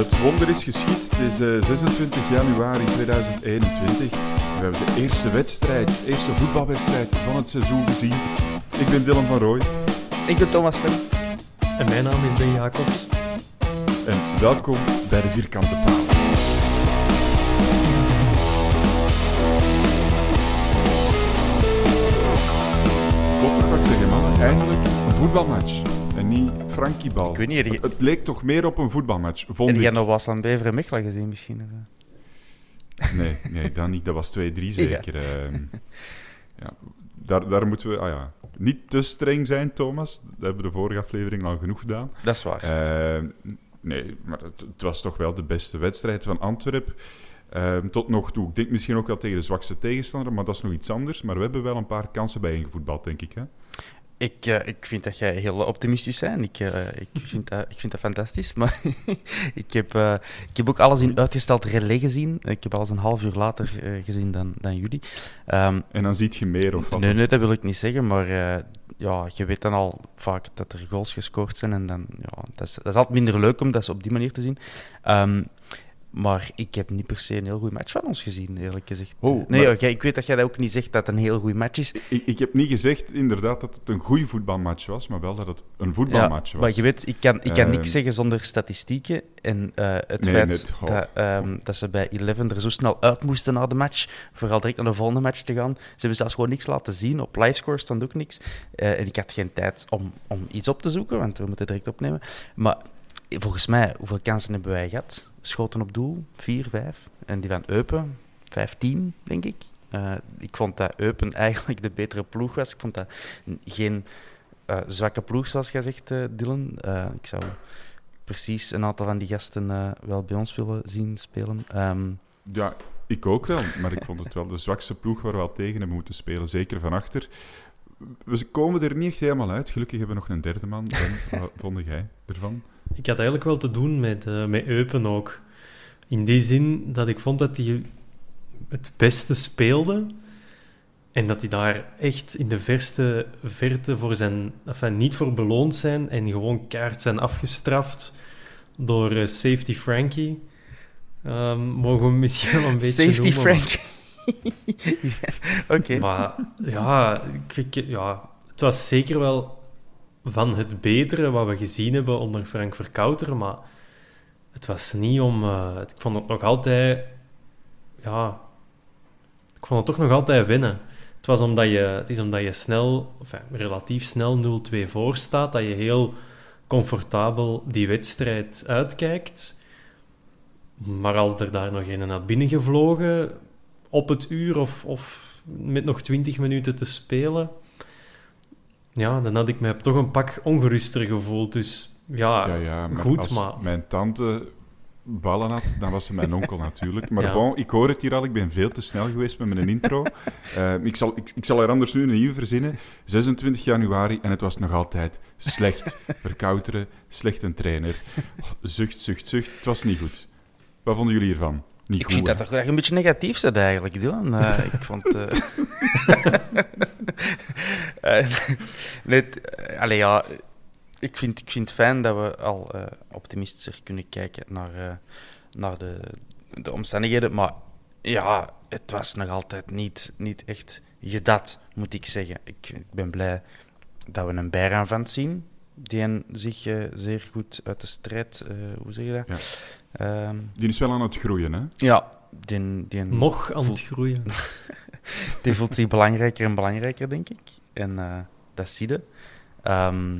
Het wonder is geschied. Het is eh, 26 januari 2021. We hebben de eerste wedstrijd, de eerste voetbalwedstrijd van het seizoen gezien. Ik ben Dylan van Rooij Ik ben Thomas Lem. En mijn naam is Ben Jacobs. en welkom bij de Vierkante Paal. Tot nog wat zeggen, mannen. Eindelijk een voetbalmatch. En niet Frankiebal. Ik weet niet, die- Het, het leek toch meer op een voetbalmatch, vond ik. jij nog was aan Beveren Mechelen gezien misschien? of? Nee, nee, dat niet. Dat was 2-3 zeker. ehm. ja, daar, daar moeten we ah ja, niet te streng zijn, Thomas. Dat hebben we de vorige aflevering al genoeg gedaan. Dat is waar. Ehm, nee, maar het, het was toch wel de beste wedstrijd van Antwerpen. Ehm, tot nog toe. Ik denk misschien ook wel tegen de zwakste tegenstander, maar dat is nog iets anders. Maar we hebben wel een paar kansen bij ingevoetbald, denk ik. Hè? Ik, eh, ik vind dat jij heel optimistisch bent. Ik, eh, ik, vind, dat, ik vind dat fantastisch. Maar ik, heb, eh, ik heb ook alles in uitgesteld relais gezien. Ik heb alles een half uur later gezien dan, dan jullie. Ehm, En dan ziet je meer of wat. nee, nee, dat wil ik niet zeggen. Maar ja, je weet dan al vaak dat er goals gescoord zijn. En dan, ja, dat, is, dat is altijd minder leuk om dat op die manier te zien. Ehm, maar ik heb niet per se een heel goed match van ons gezien, eerlijk gezegd. Oh, nee, maar- ik weet dat jij dat ook niet zegt dat het een heel goed match is. Ik, ik heb niet gezegd inderdaad dat het een goede voetbalmatch was, maar wel dat het een voetbalmatch was. Maar je weet, ik kan, ik kan Ehm, niks zeggen zonder statistieken. En eh, het Nee, feit net, dat, ehm, dat ze bij Eleven er zo snel uit moesten na de match, vooral direct naar de volgende match te gaan. Ze hebben zelfs gewoon niks laten zien. Op livescore stond ook niks. Eh, en ik had geen tijd om, om iets op te zoeken, want we moeten direct opnemen. Maar volgens mij, hoeveel kansen hebben wij gehad? Schoten op doel, vier, vijf. En die van Eupen, vijftien, denk ik. Eh, ik vond dat Eupen eigenlijk de betere ploeg was. Ik vond dat geen eh, zwakke ploeg, zoals jij zegt, eh, Dylan. Ik zou precies een aantal van die gasten wel bij ons willen zien spelen. Ehm, Ja, ik ook wel. Maar ik vond het wel de zwakste ploeg waar we wel tegen hebben moeten spelen. Zeker van achter. We komen er niet echt helemaal uit. Gelukkig hebben we nog een derde man. Ben, wat vond jij ervan? Ik had eigenlijk wel te doen met, eh, met Eupen ook. In die zin dat ik vond dat hij het beste speelde. En dat hij daar echt in de verste verte voor zijn, enfin, niet voor beloond zijn. En gewoon kaart zijn afgestraft door eh, Safety Frankie. Ehm, mogen we misschien wel een beetje Safety noemen, maar- Frank. Ja, Oké. Maar ja, ik- ja, het was zeker wel van het betere wat we gezien hebben onder Frank Verkouter, maar het was niet om... eh, ik vond het nog altijd... Ja, ik vond het toch nog altijd winnen. Het, was omdat je, het is omdat je snel, relatief snel 0-2 voor staat, dat je heel comfortabel die wedstrijd uitkijkt. Maar als er daar nog een had binnengevlogen op het uur of, of met nog 20 minuten te spelen, ja, dan had ik me toch een pak ongeruster gevoeld. Dus ja, ja, ja, maar goed, als maar mijn tante ballen had, dan was het mijn onkel natuurlijk. Maar Ja. bon, ik hoor het hier al, ik ben veel te snel geweest met mijn intro. Eh, ik, zal, ik, ik zal er anders nu een nieuwe verzinnen. 26 januari en het was nog altijd slecht. Verkouteren, slecht een trainer. Oh, Zucht, zucht, zucht. Het was niet goed. Wat vonden jullie hiervan? Niet Ik goed, vind hè? dat toch echt een beetje negatief zit eigenlijk, Dylan. Eh, ik vond... eh het- eh, allee, ja, ik vind, ik vind het fijn dat we al optimistischer kunnen kijken naar, naar de, de omstandigheden. Maar ja, het was nog altijd niet, niet echt gedat, moet ik zeggen. Ik, ik ben blij dat we een bijraanvand zien, die zich zeer goed uit de strijd... hoe zeg je dat? Ja. Ehm, Die is wel aan het groeien, hè? ja, die, die, Nog aan het groeien. die voelt zich belangrijker en belangrijker, denk ik. En eh, dat zie je. Ehm,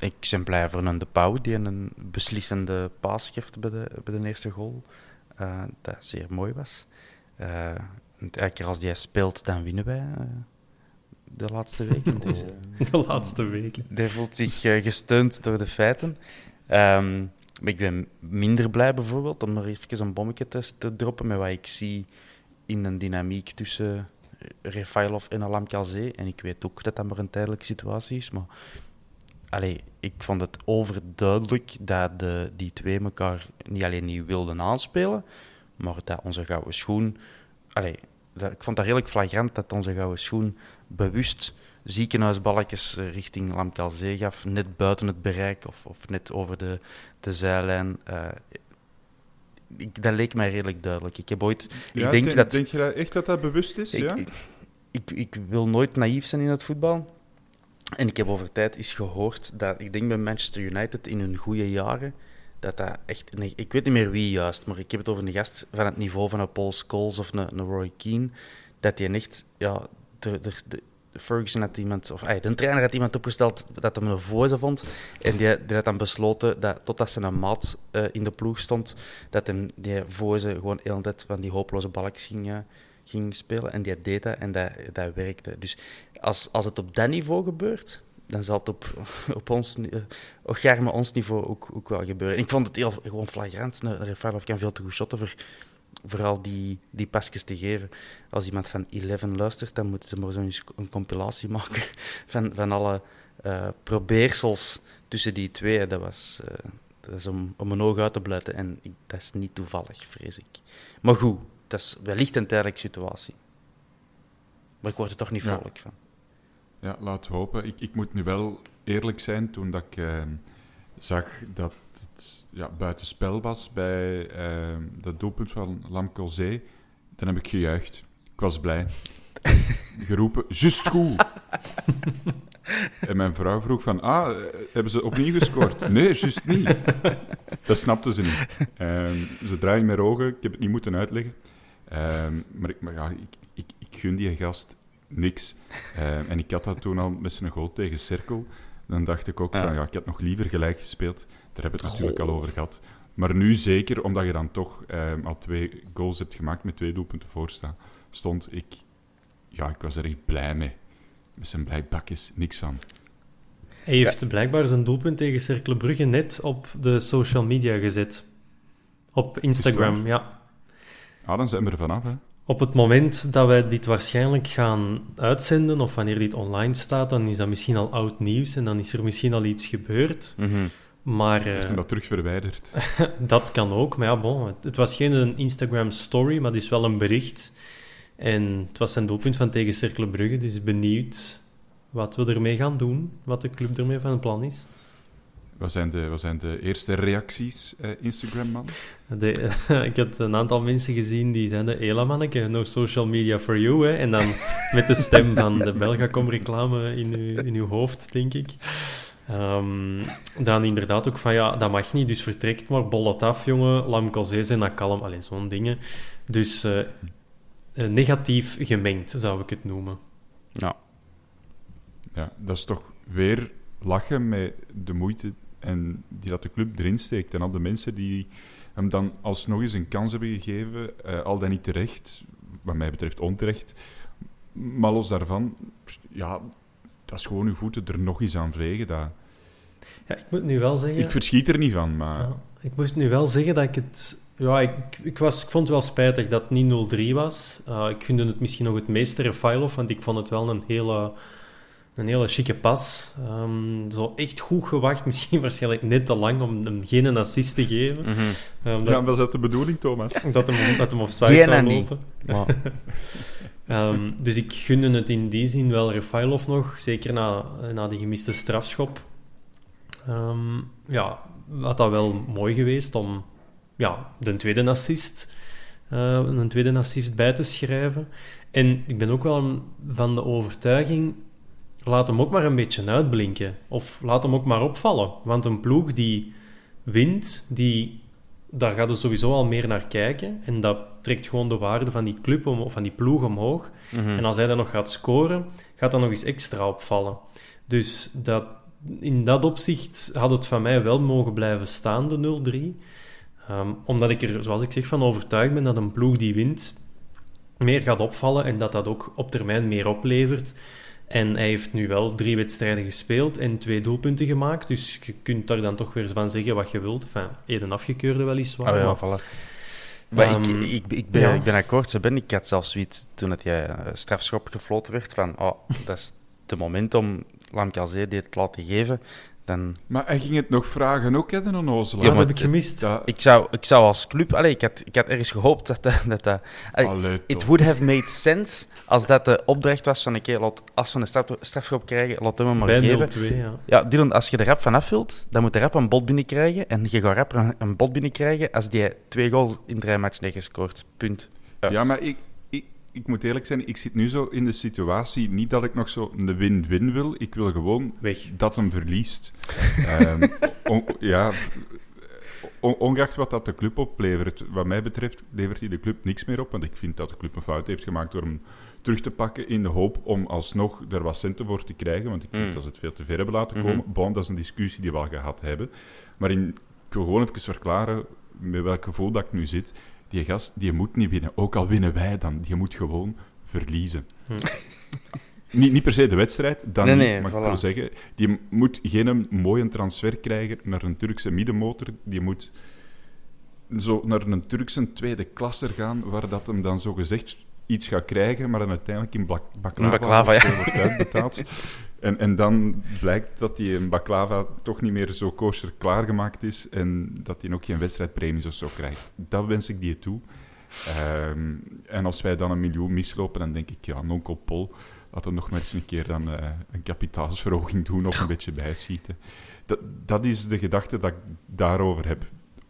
ik ben blij voor een De Pauw, die een beslissende paas geeft bij de, bij de eerste goal. Eh, dat zeer mooi was. Eh, want elke keer als hij speelt, dan winnen wij eh, de laatste weken. Dus, eh, De laatste weken. die voelt zich gesteund door de feiten. Ehm, maar ik ben minder blij bijvoorbeeld om er even een bommetje te, droppen met wat ik zie in een dynamiek tussen Refailov en Alam. En ik weet ook dat dat maar een tijdelijke situatie is, maar allee, ik vond het overduidelijk dat de, die twee elkaar niet alleen niet wilden aanspelen, maar dat onze gouden schoen... Allee, dat, ik vond dat redelijk flagrant dat onze gouden schoen bewust ziekenhuisballetjes eh, richting Lamkalzee gaf, net buiten het bereik of, of net over de, de zijlijn. Eh, ik, dat leek mij redelijk duidelijk. Ik heb ooit... Ja, ik denk dat... denk je dat echt dat dat bewust is? Ik, ja? ik, ik, ik wil nooit naïef zijn in het voetbal. En ik heb over tijd eens gehoord dat, ik denk bij Manchester United in hun goede jaren, dat dat echt, nee, ik weet niet meer wie juist, maar ik heb het over een gast van het niveau van een Paul Scholes of een, een Roy Keane, dat die echt, ja, de, de, de, Ferguson had iemand, of ay, de trainer had iemand opgesteld dat hem een voze vond. En die, die had dan besloten dat totdat zijn een maat eh, in de ploeg stond, dat hem die voze gewoon hele tijd van die hopeloze balkjes ging, eh, ging spelen. En die deed dat en dat, dat werkte. Dus als, als het op dat niveau gebeurt, dan zal het op, op ons, eh, op Germe ons niveau ook, ook wel gebeuren. En ik vond het heel gewoon flagrant. Een Refailov kan veel te goed shotten voor, voor al die, die pasjes te geven. Als iemand van Eleven luistert, dan moeten ze maar zo'n een compilatie maken van, van alle eh, probeersels tussen die twee. Dat was... eh, dat is om, om mijn ogen uit te blijten en ik, dat is niet toevallig, vrees ik. Maar goed, dat is wellicht een tijdelijke situatie. Maar ik word er toch niet Ja. vrolijk van. Ja, laten we hopen. Ik, ik moet nu wel eerlijk zijn, toen dat ik eh, zag dat ja, buitenspel was bij eh, dat doelpunt van Lamco Zee, dan heb ik gejuicht. Ik was blij. Geroepen, juist goed. en mijn vrouw vroeg van, ah, eh, hebben ze opnieuw gescoord? Nee, juist niet. Dat snapte ze niet. Ehm, ze draaien met ogen, ik heb het niet moeten uitleggen. Ehm, maar ik, maar ja, ik, ik, ik gun die gast niks. Ehm, en ik had dat toen al met zijn goal tegen Cirkel. Dan dacht ik ook Ja. van, ja, ik had nog liever gelijk gespeeld. Daar hebben we het natuurlijk al over gehad. Maar nu zeker, omdat je dan toch ehm, al twee goals hebt gemaakt met twee doelpunten voorstaan, stond ik... Ja, ik was er echt blij mee. Met zijn blij bakjes, niks van. Hij heeft blijkbaar zijn doelpunt tegen Cercle Brugge net op de social media gezet. Op Instagram, ja. Ah, dan zijn we er vanaf, hè. Op het moment dat wij dit waarschijnlijk gaan uitzenden, of wanneer dit online staat, dan is dat misschien al oud nieuws en dan is er misschien al iets gebeurd. Maar Heeft eh, hem dat terug verwijderd. dat kan ook. Maar ja, bon, het, het was geen een Instagram story, maar dus wel een bericht. En het was zijn doelpunt van tegen Cercle Brugge, dus benieuwd wat we ermee gaan doen, wat de club ermee van plan is. Wat zijn de, wat zijn de eerste reacties, eh, Instagram-man? Ik had een aantal mensen gezien die zeiden, hela manneke, no social media for you, hè. En dan met de stem van de Belgacom-reclame in uw, in uw hoofd, denk ik. Ehm, dan inderdaad ook van, ja, dat mag niet, dus vertrekt maar, bol het af, jongen, lamkozee zijn dat kalm, alleen zo'n dingen. Dus eh, eh, negatief gemengd, zou ik het noemen. Ja. Ja, dat is toch weer lachen met de moeite en die dat de club erin steekt. En al de mensen die hem dan alsnog eens een kans hebben gegeven, eh, al dan niet terecht, wat mij betreft onterecht. Maar los daarvan, ja, dat is gewoon uw voeten er nog eens aan vregen. Dat, Ja, ik moet nu wel zeggen... Ik verschiet er niet van, maar... Ja, ik moest nu wel zeggen dat ik het... Ja, ik, ik, was, ik vond het wel spijtig dat het niet 0-3 was. Uh, ik gunde het misschien nog het meeste Refailov, want ik vond het wel een hele, een hele chique pas. Um, zo echt goed gewacht, misschien waarschijnlijk net te lang om hem geen assist te geven. Mhm. Um, Ja, was dat de bedoeling, Thomas? dat hem, dat hem offside zou lopen. Ehm, dus ik gunde het in die zin wel Refailov nog, zeker na, na die gemiste strafschop. Ehm, ja, had dat wel mooi geweest om ja, de tweede assist, eh, een tweede assist bij te schrijven. En ik ben ook wel van de overtuiging, laat hem ook maar een beetje uitblinken. Of laat hem ook maar opvallen. Want een ploeg die wint, die, daar gaat er sowieso al meer naar kijken. En dat trekt gewoon de waarde van die club om, of van die ploeg omhoog. mhm. En als hij dan nog gaat scoren, gaat dat nog eens extra opvallen. Dus dat, in dat opzicht had het van mij wel mogen blijven staan, de 0-3. Ehm, omdat ik er, zoals ik zeg, van overtuigd ben dat een ploeg die wint meer gaat opvallen en dat dat ook op termijn meer oplevert. En hij heeft nu wel drie wedstrijden gespeeld en twee doelpunten gemaakt. Dus je kunt daar dan toch weer van zeggen wat je wilt. Enfin, één afgekeurde weliswaar. Ah, ja, maar- voilà. Maar Ehm, ik, ik, ik, ben, ja. ik ben akkoord, ze ben. Ik had zelfs zoiets toen het jij eh, strafschop gefloten werd van oh, dat is het moment om Lamkelzee dit te laten geven. Dan, Maar hij ging het nog vragen ook, hè, de onnozelaar. Ja, Ja, dat heb ik gemist. Ja, ik, zou, ik zou als club... Allee, ik, had, ik had ergens gehoopt dat dat... dat, dat allee, it would have made sense als dat de opdracht was van... oké, laat als we een straf, strafschop krijgen, laat hem hem maar Bij geven. 0-2, ja. Ja, Dylan, als je er rap vanaf wilt, dan moet de rap een bot binnenkrijgen. En je gaat rap een, een bot binnenkrijgen als die twee goals in drie matchen heeft gescoord. Punt. Uit. Ja, maar ik, ik, moet eerlijk zijn, ik zit nu zo in de situatie, niet dat ik nog zo een win-win wil, ik wil gewoon Weg. dat hem verliest. Ehm, on- ja, on- ongeacht wat dat de club oplevert, wat mij betreft levert hij de club niks meer op, want ik vind dat de club een fout heeft gemaakt door hem terug te pakken in de hoop om alsnog er wat centen voor te krijgen, want ik vind Mm. dat ze het veel te ver hebben laten Mhm. komen. Bon, dat is een discussie die we al gehad hebben. Maar in, ik wil gewoon even verklaren met welk gevoel dat ik nu zit. Die gast, die moet niet winnen. Ook al winnen wij dan. Die moet gewoon verliezen. Hm. Niet, niet per se de wedstrijd, dan Nee, niet. nee, maar ik voilà. wil zeggen, die moet geen mooie transfer krijgen naar een Turkse middenmotor. Die moet zo naar een Turkse tweede klasser gaan, waar dat hem dan zo gezegd iets gaat krijgen, maar dan uiteindelijk in bak baklava, In baklava, ja. wordt uitbetaald. En, en dan blijkt dat die een baklava toch niet meer zo kosher klaargemaakt is en dat hij ook geen wedstrijdpremies of zo krijgt. Dat wens ik die toe. Ehm, en als wij dan een miljoen mislopen, dan denk ik, ja, nonkel Pol, laten we nog maar eens een keer dan, eh, een kapitaalsverhoging doen of een beetje bijschieten. Dat, dat is de gedachte dat ik daarover heb.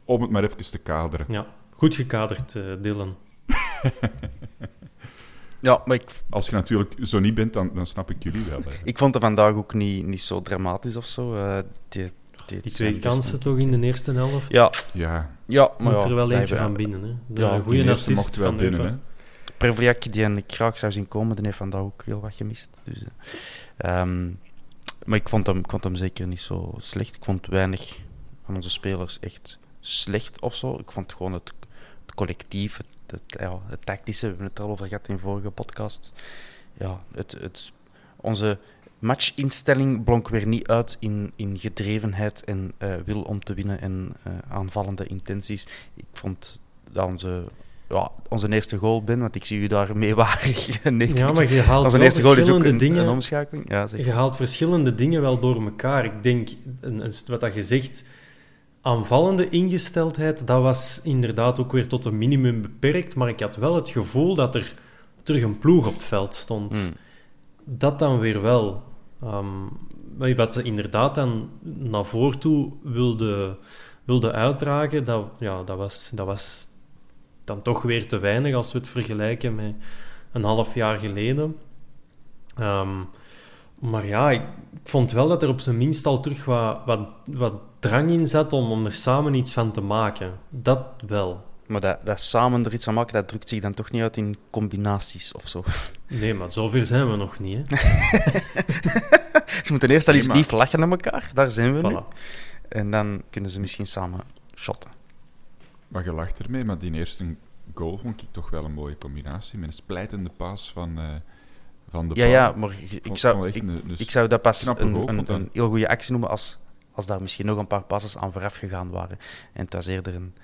Om het maar even te kaderen. Ja, goed gekaderd, eh, Dylan. Ja, maar ik, Als je natuurlijk zo niet bent, dan, dan snap ik jullie wel. hè. ik vond het vandaag ook niet, niet zo dramatisch of zo. eh, die, die, Die twee kansen toch in de eerste helft? Ja, Ja, ja maar Moet ja, er wel eentje van binnen. Hè? De Ja, goede die eerste assist mocht wel van binnen. Hè. Prevliak, die ik graag zou zien komen, die heeft vandaag ook heel wat gemist. Dus, eh, ehm, maar ik vond, hem, ik vond hem zeker niet zo slecht. Ik vond weinig van onze spelers echt slecht of zo. Ik vond gewoon het, het collectief, het, het, ja, het tactische, we hebben het er al over gehad in vorige podcast. Ja, het, het, onze matchinstelling blonk weer niet uit in, in gedrevenheid en eh, wil om te winnen en eh, aanvallende intenties. Ik vond dat onze ja, onze eerste goal ben, want ik zie u daar meewarig. nee, Ja, maar je haalt onze wel eerste goal is ook verschillende een, dingen... een omschakeling. Ja, zeg. Je haalt verschillende dingen wel door elkaar. Ik denk, een, een- wat dat je zegt, aanvallende ingesteldheid, dat was inderdaad ook weer tot een minimum beperkt, maar ik had wel het gevoel dat er terug een ploeg op het veld stond. Hmm. Dat dan weer wel. Ehm, wat ze inderdaad dan naar voren toe wilde, wilde uitdragen, dat, ja, dat, was, dat was dan toch weer te weinig als we het vergelijken met een half jaar geleden. Ehm, maar ja, ik, ik vond wel dat er op zijn minst al terug wat, wat, wat drang in zat om, om er samen iets van te maken. Dat wel. Maar dat, dat samen er iets aan maken, dat drukt zich dan toch niet uit in combinaties of zo. Nee, maar zover zijn we nog niet. Hè? Ze moeten eerst al eens lief lachen naar elkaar, daar zijn we nu. Voilà. En dan kunnen ze misschien samen shotten. Maar je lacht ermee, maar die eerste goal vond ik toch wel een mooie combinatie. Met een splijtende paas van, eh, van de Ja, ja, maar ik zou, echt ik, een- een ik zou dat pas een, een, een heel goede actie noemen als, als daar misschien nog een paar passes aan vooraf gegaan waren. En het was eerder een,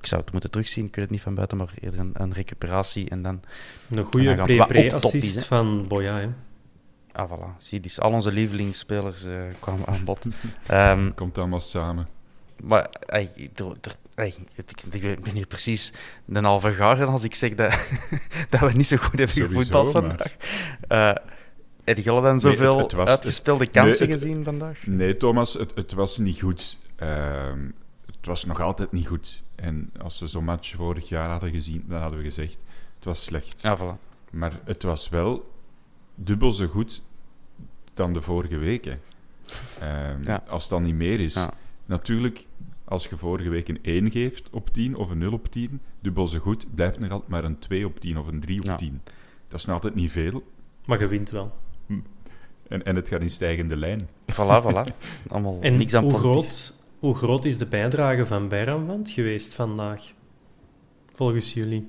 ik zou het moeten terugzien, ik weet het niet van buiten, maar eerder een, een recuperatie en dan... Een goede pre-pre-assist van Boya, hè. Ah, voilà. Zie, dus al onze lievelingsspelers eh, kwamen aan bod. Ehm, Komt allemaal samen. maar ey, er- er- ik, ik- ik ben hier precies een halve garen als ik zeg dat, dat we niet zo goed hebben Sowieso, gevoetbald vandaag. Eh heb je al dan zoveel Nee, het- het was- uitgespeelde kansen nee, gezien vandaag? Nee, Thomas, het, het was niet goed. Ehm, het was nog altijd niet goed. En als we zo'n match vorig jaar hadden gezien, dan hadden we gezegd, het was slecht. Ja, voilà. Maar het was wel dubbel zo goed dan de vorige weken. Ehm, Ja. Als het dan niet meer is. Ja. Natuurlijk, als je vorige week een 1 geeft op 10 of een 0 op 10, dubbel zo goed, blijft nog altijd maar een 2 op 10 of een 3 op Ja. 10. Dat is nog altijd niet veel. Maar je wint wel. En, en het gaat in stijgende lijn. Voilà, voilà. Allemaal En niks aan hoe groot, hoe groot is de bijdrage van Bijramvand geweest vandaag? Volgens jullie?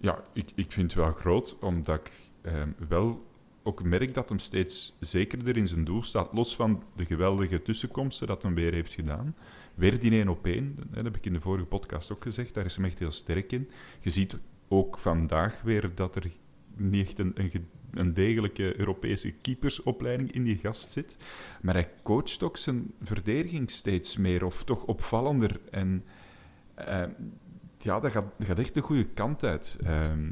Ja, ik, ik vind het wel groot, omdat ik ehm, wel ook merk dat hem steeds zekerder in zijn doel staat. Los van de geweldige tussenkomsten dat hem weer heeft gedaan. Weer die 1 op 1, dat heb ik in de vorige podcast ook gezegd, daar is hem echt heel sterk in. Je ziet ook vandaag weer dat er niet echt een, een, ge- een degelijke Europese keepersopleiding in die gast zit. Maar hij coacht ook zijn verdediging steeds meer, of toch opvallender. En eh, ja, dat gaat, dat gaat echt de goede kant uit. Ehm,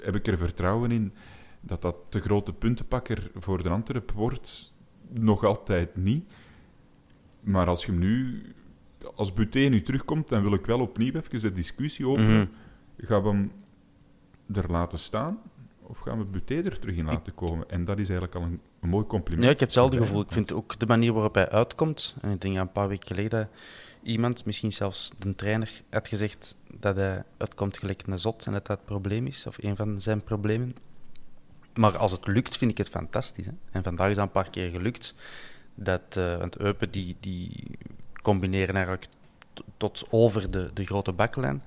heb ik er vertrouwen in dat dat de grote puntenpakker voor de Antwerp wordt? Nog altijd niet. Maar als je hem nu... Als Buté nu terugkomt, dan wil ik wel opnieuw even de discussie openen. Mhm. Gaan we hem er laten staan? Of gaan we Buté er terug in laten komen? En dat is eigenlijk al een, een mooi compliment. Ja, ik heb hetzelfde gevoel. Ik vind ook de manier waarop hij uitkomt. En ik denk een paar weken geleden iemand, misschien zelfs de trainer, had gezegd dat hij uitkomt gelijk een zot en dat dat het probleem is, of een van zijn problemen. Maar als het lukt, vind ik het fantastisch. Hè? En vandaag is dat een paar keer gelukt. Dat, eh want Eupen die, die combineren eigenlijk tot over de, de grote baklijn.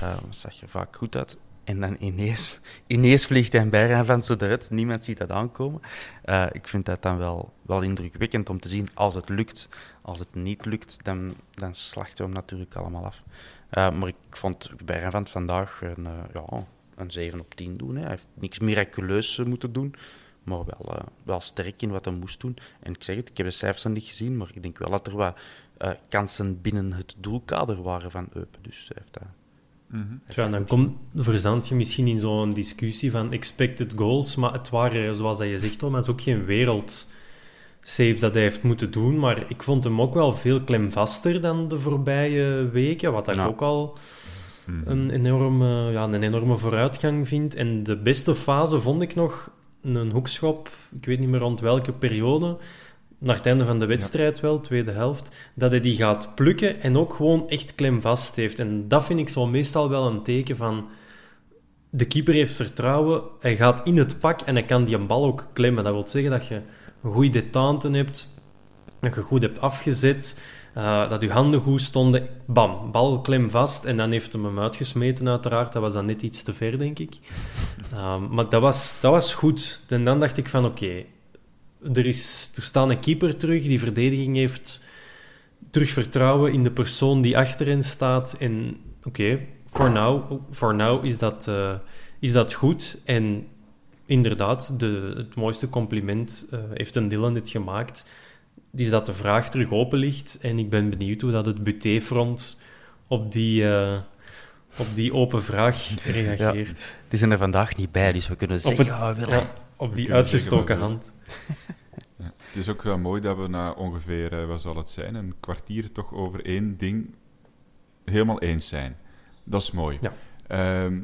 Eh, dat zag er vaak goed uit. En dan ineens, ineens vliegt hij bij van ze eruit. Niemand ziet dat aankomen. Eh, ik vind dat dan wel, wel indrukwekkend om te zien als het lukt. Als het niet lukt, dan, dan slachten we hem natuurlijk allemaal af. Eh, maar ik vond Bergevand vandaag een, ja, een 7 op 10 doen. Hè. Hij heeft niks miraculeus moeten doen, maar wel, wel sterk in wat hij moest doen. En ik zeg het, ik heb de cijfers nog niet gezien, maar ik denk wel dat er wat eh, kansen binnen het doelkader waren van Eupen. Dus hij heeft dat... Mhm. Ja, dan kom, verzand je misschien in zo'n discussie van expected goals, maar het waren, zoals dat je zegt, Thomas, ook geen wereld saves dat hij heeft moeten doen, maar ik vond hem ook wel veel klemvaster dan de voorbije weken, wat ik Ja. ook al Mhm. een enorme, ja, een enorme vooruitgang vind. En de beste fase vond ik nog een hoekschop, ik weet niet meer rond welke periode, naar het einde van de wedstrijd wel, tweede helft, dat hij die gaat plukken en ook gewoon echt klemvast heeft. En dat vind ik zo meestal wel een teken van... De keeper heeft vertrouwen, hij gaat in het pak en hij kan die een bal ook klemmen. Dat wil zeggen dat je een goede detente hebt, dat je goed hebt afgezet, eh, dat je handen goed stonden. Bam, bal klem vast en dan heeft hem hem uitgesmeten uiteraard. Dat was dan net iets te ver, denk ik. Ehm, maar dat was, dat was goed. En dan dacht ik van oké, er, is, er staat een keeper terug, die verdediging heeft terug vertrouwen in de persoon die achter hen staat. En oké, for now, for now is, dat, eh, is dat goed. En inderdaad, de, het mooiste compliment eh, heeft een Dylan dit gemaakt. Die is dat de vraag terug open ligt. En ik ben benieuwd hoe dat het buté-front op die, eh, op die open vraag reageert. Die zijn er vandaag niet bij, dus we kunnen zeggen... het- ja, we willen- Ja, op die uitgestoken hand. Ja. Het is ook wel mooi dat we na ongeveer, eh, wat zal het zijn, een kwartier toch over één ding helemaal eens zijn. Dat is mooi. Ja. Ehm,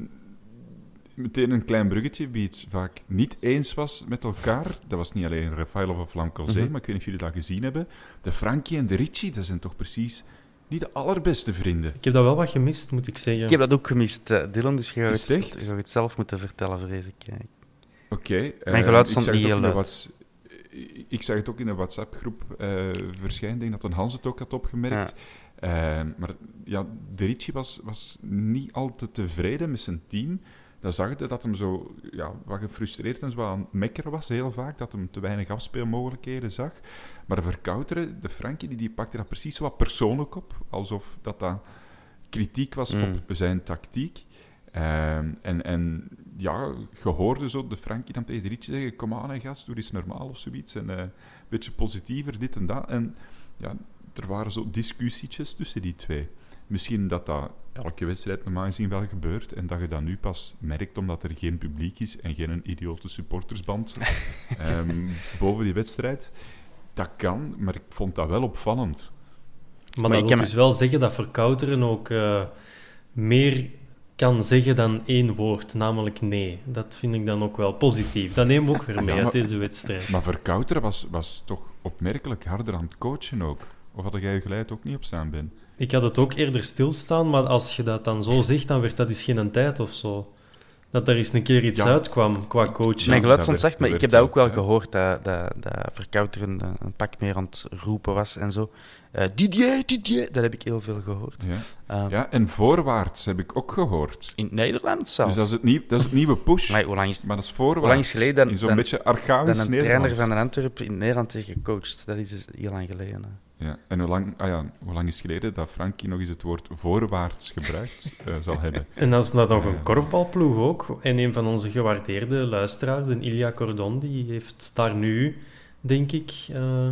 meteen een klein bruggetje, wie het vaak niet eens was met elkaar. Dat was niet alleen Rafael of Lam Colzé, Mhm. maar ik weet niet of jullie dat gezien hebben. De Frankie en de Richie, dat zijn toch precies niet de allerbeste vrienden. Ik heb dat wel wat gemist, moet ik zeggen. Ik heb dat ook gemist, eh, Dylan, dus je gaat, het, je gaat het zelf moeten vertellen, vrees ik. Oké. eh, Mijn geluid stond niet het ook heel in de luid. Whats- Ik zag het ook in de WhatsApp-groep eh verschijnen. Ik denk dat een Hans het ook had opgemerkt. Eh, maar ja, de Ricci was, was niet al te tevreden met zijn team. dan zag je dat hem zo ja, wat gefrustreerd en zo aan het mekkeren was, heel vaak. Dat hem te weinig afspeelmogelijkheden zag. Maar de Verkouteren, de Frankie, die, die pakte dat precies wat persoonlijk op. Alsof dat, dat kritiek was Mm. op zijn tactiek. Ehm, en, en ja, je hoorde zo de Frankie dan tegen Rietje zeggen: Kom aan, hè, gast, doe eens normaal of zoiets. En eh, een beetje positiever, dit en dat. En ja, er waren zo discussietjes tussen die twee. Misschien dat dat elke wedstrijd normaal gezien wel gebeurt en dat je dat nu pas merkt omdat er geen publiek is en geen een idiote supportersband ehm, boven die wedstrijd. Dat kan, maar ik vond dat wel opvallend. Maar, Maar ik heb dus wel zeggen dat Verkouteren ook eh, meer kan zeggen dan één woord, namelijk nee. Dat vind ik dan ook wel positief. Dat nemen we ook weer mee Ja, uit maar- deze wedstrijd. Maar Verkouteren was, was toch opmerkelijk harder aan het coachen ook. Of had jij je geleid ook niet op staan, Ben? Ik had het ook eerder stilstaan, maar als je dat dan zo zegt, dan werd dat eens geen tijd of zo. Dat er eens een keer iets Ja. uitkwam qua coaching. Mijn geluid stond zacht, maar ik heb dat ook wel gehoord, dat, dat, dat Verkouteren een, een pak meer aan het roepen was en zo. Eh, Didier, Didier, dat heb ik heel veel gehoord. Ja. Eh, ja, en voorwaarts heb ik ook gehoord. In het Nederlands zelfs. Dus dat is het, nieuw, dat is het nieuwe push. Maar hoe lang is, Maar dat is voorwaarts. Hoe lang is geleden dan- In zo'n dan- beetje dan archaïsch een trainer Nederlands. van de Antwerpen in Nederland heeft gecoacht? Dat is dus heel lang geleden. hè. Ja, en hoe lang, ah ja, hoe lang is het geleden dat Frankie nog eens het woord voorwaarts gebruikt eh, zal hebben? En dan is dat nog een korfbalploeg ook. En een van onze gewaardeerde luisteraars, de Ilya Cordon, die heeft daar nu, denk ik... eh,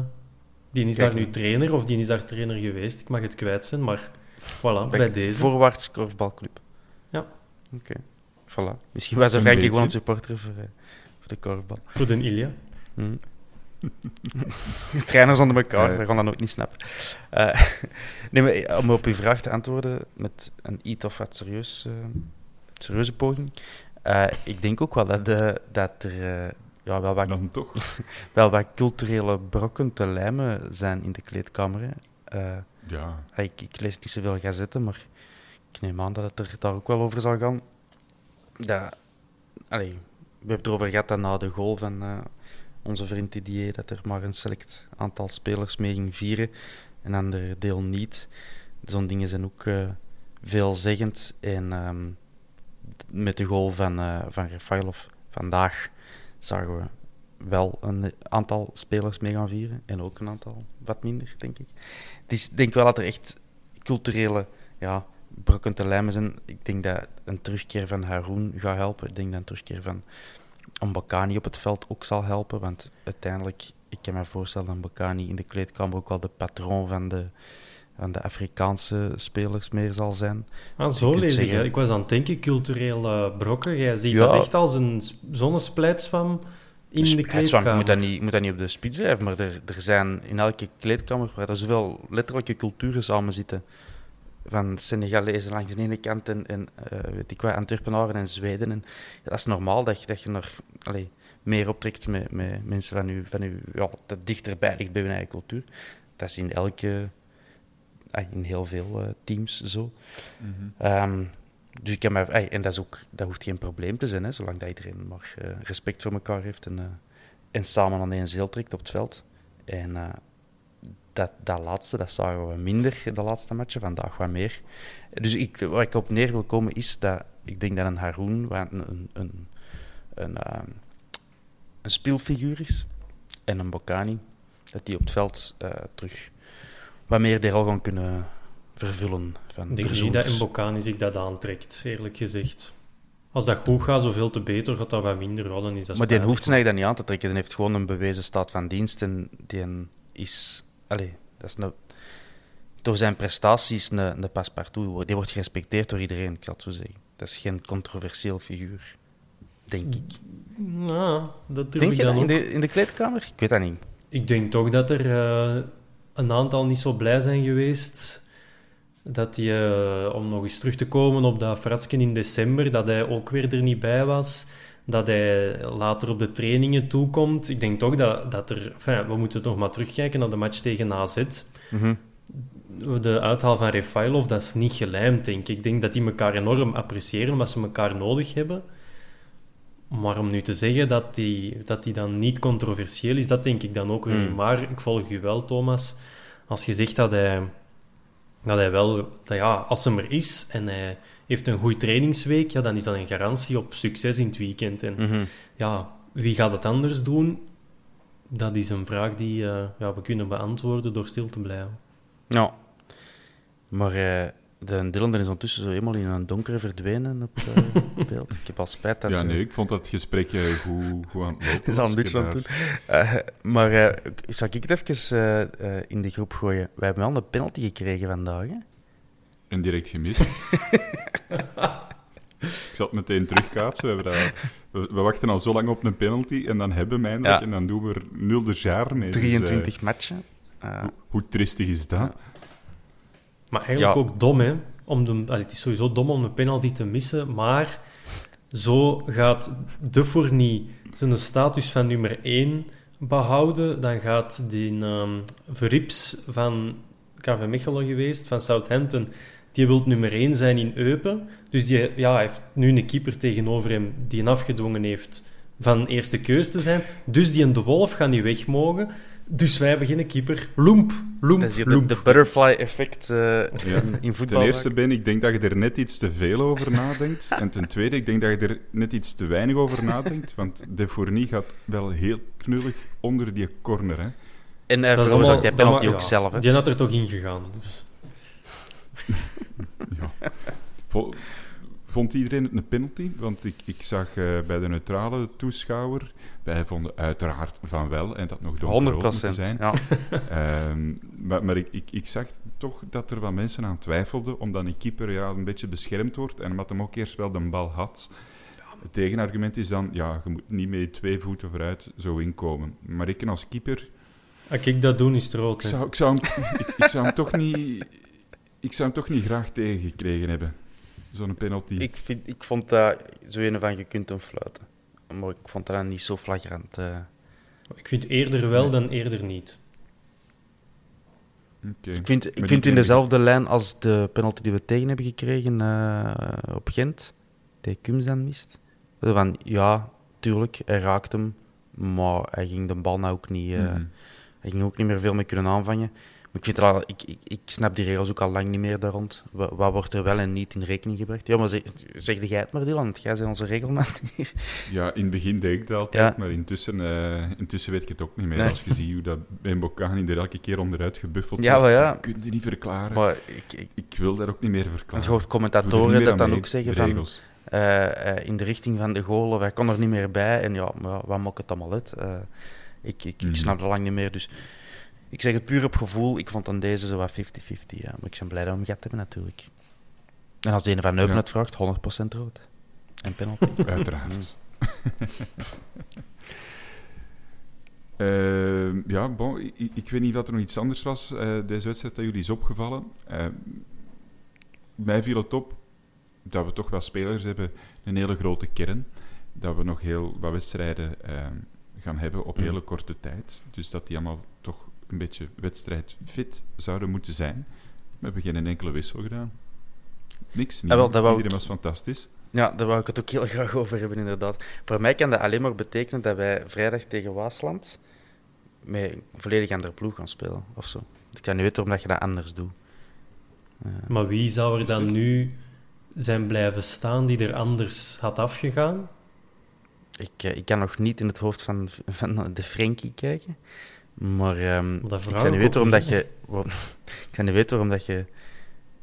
die is Kijk, daar nu trainer, of die is daar trainer geweest. Ik mag het kwijt zijn, maar voilà, bij, Bij deze. Voorwaarts korfbalclub. Ja. Oké. Voilà. Misschien was er beetje. gewoon een supporter voor, eh, voor de korfbal. Voor de Ilya. Hm. Trainers onder elkaar, we gaan dat nooit niet snappen. Eh, nee, maar eh, om op uw vraag te antwoorden met een iets of wat serieus, serieuze poging. Eh, ik denk ook wel dat, de, dat er eh, ja, wel, wat, Dan toch. wel wat culturele brokken te lijmen zijn in de kleedkamer. hè. Eh, Ja, ik, ik lees niet zoveel gazetten, maar ik neem aan dat het er daar ook wel over zal gaan. Dat, allee, we hebben het erover gehad dat na de goal van eh, onze vriend Didier, dat er maar een select aantal spelers mee ging vieren, en ander deel niet. Zo'n dingen zijn ook eh, veelzeggend. En ehm, met de goal van, eh van Rafailov vandaag zagen we wel een aantal spelers mee gaan vieren. En ook een aantal wat minder, denk ik. Is, ik denk wel dat er echt culturele ja, brokken te lijmen zijn. Ik denk dat een terugkeer van Haroun gaat helpen. Ik denk dat een terugkeer van Mbakani op het veld ook zal helpen. Want uiteindelijk, ik kan me voorstellen dat Mbakani in de kleedkamer ook wel de patroon van de, van de Afrikaanse spelers meer zal zijn. Ah, Je zo lees ik. zeggen- hè. Ik was aan het denken, culturele brokken. Jij ziet Ja. dat echt als een sp- zonnesplijtswam in de kleedkamer. Je moet, dat niet, je moet dat niet op de spits drijven, maar er, er zijn in elke kleedkamer waar er zoveel letterlijke culturen samen zitten. Van Senegalezen langs de ene kant en, en eh, weet ik wat, Antwerpenaren en Zweden. En, ja, dat is normaal dat je, dat je nog meer optrekt met, met mensen van je, van je ja, dat dichterbij ligt bij hun eigen cultuur. Dat is in elke, in heel veel eh, teams zo. Ehm, dus ik kan mij, en dat, is ook, dat hoeft geen probleem te zijn, hè, zolang dat iedereen maar eh, respect voor elkaar heeft en, eh, en samen aan één zeel trekt op het veld. En dat, dat laatste, dat zagen we minder de laatste matchen, vandaag wat meer. Dus ik, waar ik op neer wil komen is dat ik denk dat een Haroun wat een, een, een, een, ehm, een speelfiguur is en een Bocani, dat die op het veld terug wat meer de rol gaan kunnen vervullen. Van Ik denk niet dat Mbokani zich dat aantrekt, eerlijk gezegd. Als dat goed gaat, zoveel te beter, gaat dat wat minder rollen. Is dat Maar die hoeft zich eigenlijk dat niet aan te trekken. Die heeft gewoon een bewezen staat van dienst. En die is... Allee, dat is een, door zijn prestaties een, een paspartout. Die wordt gerespecteerd door iedereen, ik zal het zo zeggen. Dat is geen controversieel figuur, denk ik. Nou, dat durf Denk ik je dan dat in de, in de kleedkamer? Ik weet dat niet. Ik denk toch dat er eh, een aantal niet zo blij zijn geweest dat hij, eh, om nog eens terug te komen op dat fratsken in december, dat hij ook weer er niet bij was. Dat hij later op de trainingen toekomt. Ik denk toch dat, dat er... Enfin, we moeten nog maar terugkijken naar de match tegen AZ. Mhm. De uithaal van Refailov, dat is niet gelijmd, denk ik. Ik denk dat die elkaar enorm appreciëren, omdat ze elkaar nodig hebben. Maar om nu te zeggen dat die, dat die dan niet controversieel is, dat denk ik dan ook weer Hmm. Maar ik volg u wel, Thomas. Als je zegt dat hij, dat hij wel... Dat ja, als hem er is en hij heeft een goede trainingsweek, ja, dan is dat een garantie op succes in het weekend. En Mhm. ja, wie gaat het anders doen? Dat is een vraag die eh, ja, we kunnen beantwoorden door stil te blijven. Ja. Maar eh, de Dylan is ondertussen zo helemaal in een donkere verdwenen op eh, beeld. Ik heb al spijt dat... Ja, eh, nee, ik vond dat het gesprek eh, goed, goed aan het lopen Het is aan het doen. Eh, maar eh, zal ik het even in de groep gooien? Wij hebben wel een penalty gekregen vandaag. Hè? En direct gemist. ik zal het meteen terugkaatsen. We, dat- we, we wachten al zo lang op een penalty en dan hebben we eindelijk Ja. en dan doen we er nul de jaar mee. Dus, eh, 23 matchen. Eh, hoe, hoe tristig is dat? Ja. Maar eigenlijk Ja. ook dom, hè? Om de, allee, het is sowieso dom om een penalty te missen, maar zo gaat De Fournie zijn status van nummer 1 behouden. Dan gaat die ehm Verrips van KV Mechelen geweest, van Southampton, die wil nummer 1 zijn in Eupen. Dus die ja, heeft nu een keeper tegenover hem die hem afgedwongen heeft van eerste keus te zijn. Dus die en De Wolf gaan niet weg mogen. Dus wij hebben geen keeper. Loemp, loemp, dat is hier de, loemp. de butterfly-effect eh, Ja. in, in voetbal. Ten eerste, Ben, ik denk dat je er net iets te veel over nadenkt. En ten tweede, ik denk dat je er net iets te weinig over nadenkt. Want De Fournie gaat wel heel knullig onder die corner. Hè. En hij veroorzaakt die penalty ook zelf. Hè? Die had er toch in gegaan. Dus. Ja. Vond iedereen het een penalty? Want ik, ik zag eh, bij de neutrale toeschouwer, wij vonden uiteraard van wel, en dat nog 100 donkerrood zijn. Ja. Ehm, maar maar ik, ik, ik zag toch dat er wat mensen aan twijfelden, omdat een keeper ja, een beetje beschermd wordt en omdat hem ook eerst wel de bal had. Het tegenargument is dan, ja, je moet niet met twee voeten vooruit zo inkomen. Maar ik als keeper, Als ik dat doe, is het rood. ik zou, ik zou, hem, ik, ik zou hem toch niet... Ik zou hem toch niet graag tegengekregen hebben. Zo'n penalty. Ik, vind, ik vond dat zo een van je kunt hem fluiten. Maar ik vond dat dan niet zo flagrant. eh. Ik vind eerder wel dan eerder niet. Oké. Ik vind, ik vind in ken ik. dezelfde lijn als de penalty die we tegen hebben gekregen eh, op Gent. Die Kums dan mist. Van, ja, tuurlijk, hij raakt hem. Maar hij ging de bal nou ook niet... eh, Mhm. Hij ging ook niet meer veel mee kunnen aanvangen. Ik, vind het al, ik, ik, ik snap die regels ook al lang niet meer daar rond. Wat, wat wordt er wel en niet in rekening gebracht? Ja, maar zeg, zeg jij het maar, Dylan. Jij bent onze regelman hier. Ja, in het begin deed ik dat altijd, Ja. maar intussen, eh, intussen weet ik het ook niet meer. Nee. Als je ziet hoe dat Ben Bocani er elke keer onderuit gebuffeld Ja, wordt, ja. dat kun je niet verklaren. Maar ik, ik, Ik wil daar ook niet meer verklaren. je hoort Ik commentatoren dat dan mee, ook zeggen van... eh, eh, in de richting van de goal, wij kon er niet meer bij. En ja, maar wat maakt het allemaal uit? Eh, ik, ik, Mhm. ik snap het lang niet meer, dus... Ik zeg het puur op gevoel. Ik vond dan deze zo wat 50-50. Ja. Maar ik ben blij dat we hem gehad hebben, natuurlijk. En als de ene van Neupen Ja. het vraagt, 100% rood. En penalty. Uiteraard. Eh, ja, bon, ik, ik weet niet of er nog iets anders was, eh, deze wedstrijd, dat jullie is opgevallen. Eh, mij viel het op dat we toch wel spelers hebben, een hele grote kern. Dat we nog heel wat wedstrijden eh, gaan hebben op Mm. hele korte tijd. Dus dat die allemaal een beetje wedstrijdfit zouden moeten zijn. We hebben geen enkele wissel gedaan. Niks, wel, niemand. dat wou ik- Iedereen was fantastisch. Ja, daar wou ik het ook heel graag over hebben, inderdaad. Voor mij kan dat alleen maar betekenen dat wij vrijdag tegen Waasland met een volledig andere ploeg gaan spelen, of zo. Ik kan niet weten waarom dat je dat anders doet. Eh, Maar wie zou er dan nu zijn blijven staan die er anders had afgegaan? ik, eh, ik kan nog niet in het hoofd van, van de Frenkie kijken, maar ehm, ik zou niet weten waarom dat je... waarom- ik zou niet weten waarom dat je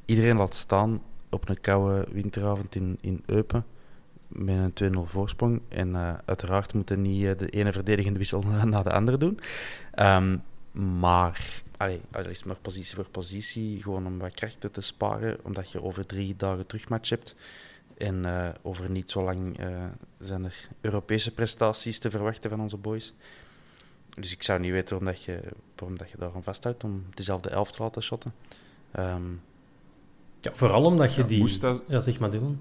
iedereen laat staan op een koude winteravond in, in Eupen met een 2-0 voorsprong. En eh, uiteraard moeten niet eh, de ene verdedigende wissel na de andere doen. Ehm, maar, allee, al is maar positie voor positie, gewoon om wat krachten te sparen, omdat je over drie dagen terugmatch hebt. En eh, over niet zo lang zijn er Europese prestaties te verwachten van onze boys. Dus ik zou niet weten waarom, dat je, waarom dat je daarvan vasthoudt om dezelfde elf te laten shotten. Ehm, Ja, vooral omdat je Ja, die... moest dat- Ja, zeg maar Dylan.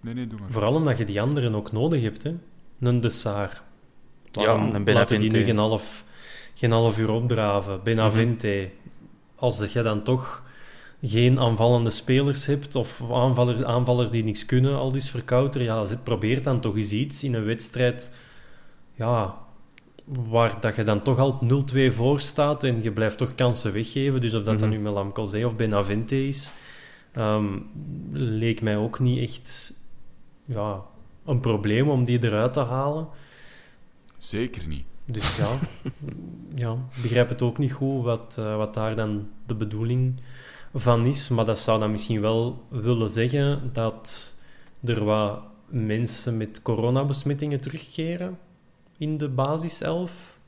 Nee, nee, doe maar. Vooral omdat je die anderen ook nodig hebt, hè. Een de Saar. Ja, een laten die nu geen half, geen half uur opdraven? Benavente. Mhm. Als je dan toch geen aanvallende spelers hebt, of aanvallers, aanvallers die niks kunnen, al dus verkouter, ja, ze- probeer dan toch eens iets in een wedstrijd... Ja, waar dat je dan toch al 0-2 voor staat en je blijft toch kansen weggeven. Dus of dat dan Mhm. nu met Lamkelzee of Benavente is... Ehm, leek mij ook niet echt ja, een probleem om die eruit te halen. Zeker niet. Dus ja, ja ik begrijp het ook niet goed wat, eh, wat daar dan de bedoeling van is. Maar dat zou dan misschien wel willen zeggen dat er wat mensen met coronabesmettingen terugkeren in de basiself.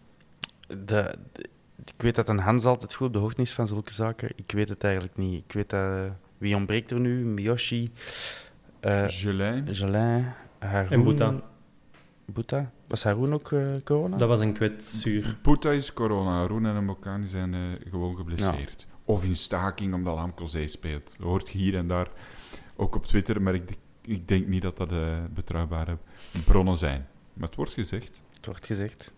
De, de- ik weet dat een Hans altijd goed op de hoogte is van zulke zaken. Ik weet het eigenlijk niet. Ik weet dat... eh, wie ontbreekt er nu? Miyoshi, eh. Jolin, Haroun... En Boeta. Boeta? Was Haroun ook eh, corona? Dat was een kwetsuur. Puta is corona. Roen en Mbokani zijn eh, gewoon geblesseerd. Of in staking omdat Lamkelzee speelt. Dat hoort je hier en daar ook op Twitter, maar ik, denk- ik denk niet dat dat eh, betrouwbare bronnen zijn. Maar het wordt gezegd. Het wordt gezegd.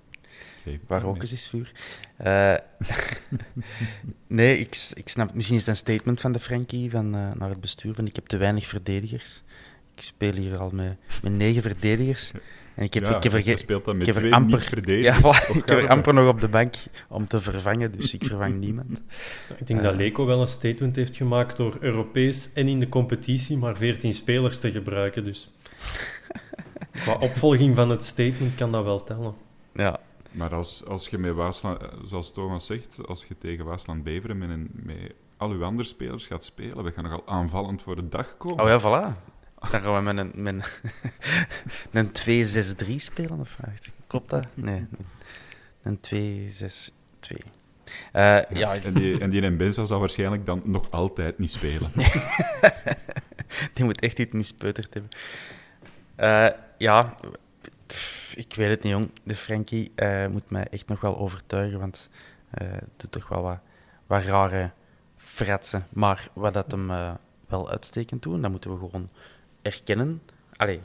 Oké, Waar ook eens is vuur. Eh, nee, ik, ik snap... Misschien is het een statement van de Frankie van, eh, naar het bestuur. Van, ik heb te weinig verdedigers. Ik speel hier al met, met negen verdedigers. En ik heb, Ja, ik heb er, dus ge- dan ik met heb er twee amper, ja, voilà, ik heb er amper nog op de bank om te vervangen, dus ik vervang niemand. Ik denk Eh. dat Leco wel een statement heeft gemaakt door Europees en in de competitie maar 14 spelers te gebruiken. Dus qua opvolging van het statement kan dat wel tellen. Ja, Maar als, als je met Waasland, eh, zoals Thomas zegt, als je tegen Waasland Beveren met, een, met al uw andere spelers gaat spelen, we gaan nogal aanvallend voor de dag komen. oh ja, voilà. Dan gaan we met een, met een, een 2-6-3 spelen, of wat? Klopt dat? Nee, een 2-6-2. Eh, ja, En die, en die Benza zal waarschijnlijk dan nog altijd niet spelen. Die moet echt iets mispeuterd hebben. Eh, ja, pff, ik weet het niet, jong. De Frankie eh, moet mij echt nog wel overtuigen, want eh doet toch wel wat, wat rare fratsen. Maar wat dat hem eh, wel uitstekend doet, dat moeten we gewoon erkennen. Allee,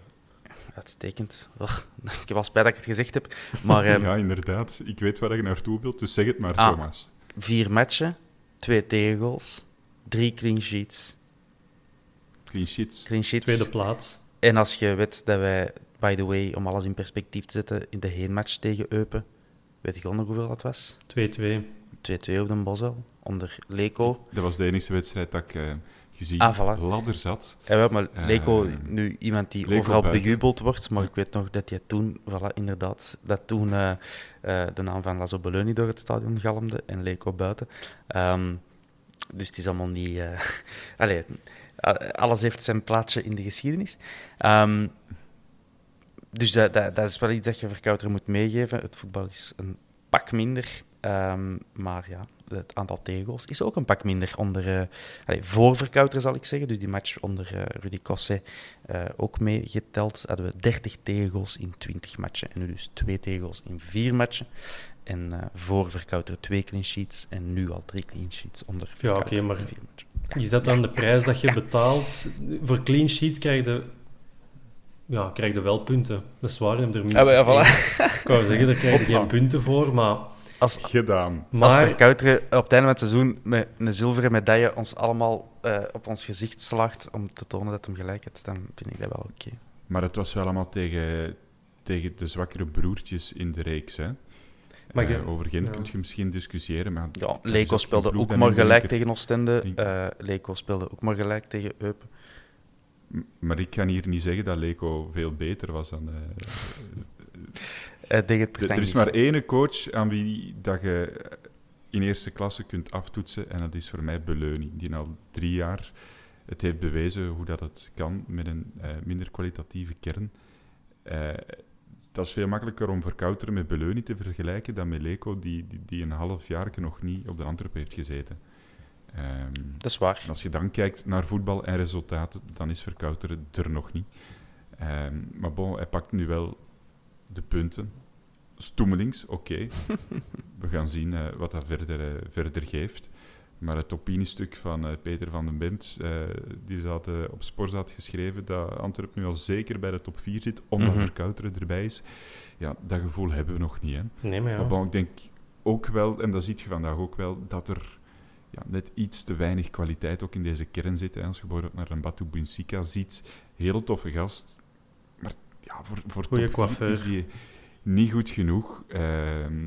uitstekend. Oh, ik wel spijt dat ik het gezegd heb. Maar eh, ja, inderdaad. Ik weet waar je naartoe wilt, dus zeg het maar, Ah. Thomas. vier matchen, twee tegengoals, drie clean sheets. Clean sheets. Clean sheets. Tweede plaats. En als je weet dat wij, by the way, om alles in perspectief te zetten, in de heenmatch tegen Eupen, weet je nog hoeveel dat was? 2-2. 2-2 op de Bosel, onder Leco. Dat was de enige wedstrijd dat ik eh, gezien Ah, voilà. ladder zat. En wel, maar Eh, Leco, nu iemand die overal buiten. bejubeld wordt, maar ik weet nog dat je toen, voilà, inderdaad, dat toen eh, eh, de naam van Lazo Beleuni door het stadion galmde en Leco buiten. Ehm, dus het is allemaal niet... eh allee, alles heeft zijn plaatsje in de geschiedenis. Ehm, dus dat, dat, dat is wel iets dat je Verkouter moet meegeven. Het voetbal is een pak minder. Ehm, maar ja, het aantal tegengoals is ook een pak minder. Onder, eh, voor Verkouter zal ik zeggen. Dus die match onder eh, Rudy Cosset eh, ook meegeteld. Hadden we 30 tegengoals in 20 matchen. En nu dus twee tegengoals in vier matchen. En voor Verkouter twee clean sheets. En nu al drie clean sheets onder Verkouter oké, maar in vier matchen. Is dat dan de prijs dat je betaalt? Voor clean sheets krijg je, ja, krijg je wel punten. Dat is waar, je hebt er minstens Ah, ja, één. Ik wou zeggen, daar krijg je geen punten voor, maar... Als, Gedaan. Als maar Verkouteren op het einde van het seizoen met een zilveren medaille ons allemaal eh, op ons gezicht slaagt om te tonen dat hem gelijk heeft, dan vind ik dat wel oké. Maar het was wel allemaal tegen, tegen de zwakkere broertjes in de reeks. Hè? Maar Eh, je- over Gent ja. kun je misschien discussiëren. Maar Ja, speelde ook maar gelijk tegen Oostende. Eh Leco speelde ook maar gelijk tegen Eupen. Maar ik kan hier niet zeggen dat Leco veel beter was dan... eh, er- is maar één coach aan wie dat je in eerste klasse kunt aftoetsen. En dat is voor mij Beleuni. Die al drie jaar het heeft bewezen hoe dat het kan met een eh, minder kwalitatieve kern. Eh, dat is veel makkelijker om Verkouteren met Beleuni te vergelijken dan met Leco, die, die, die een half jaar nog niet op de Antwerpen heeft gezeten. Ehm, Dat is waar. als je dan kijkt naar voetbal en resultaten, dan is Verkouteren er nog niet. Ehm, maar bon, hij pakt nu wel de punten. Stoemelings, oké. We gaan zien eh, wat dat verder, eh, verder geeft. Maar het opiniestuk van eh, Peter van den Bent, die had, eh, op Sporza geschreven dat Antwerpen nu al zeker bij de top 4 zit, omdat Mhm. Verkouteren erbij is. Ja, dat gevoel hebben we nog niet. Hè. Nee, maar ja. Maar bon, ik denk ook wel, en dat ziet je vandaag ook wel, dat er ja, net iets te weinig kwaliteit ook in deze kern zit. Hè. Als je bijvoorbeeld naar een Batu Bunsika ziet, heel toffe gast. Maar ja, voor, voor Goeie top is die niet goed genoeg. Ehm,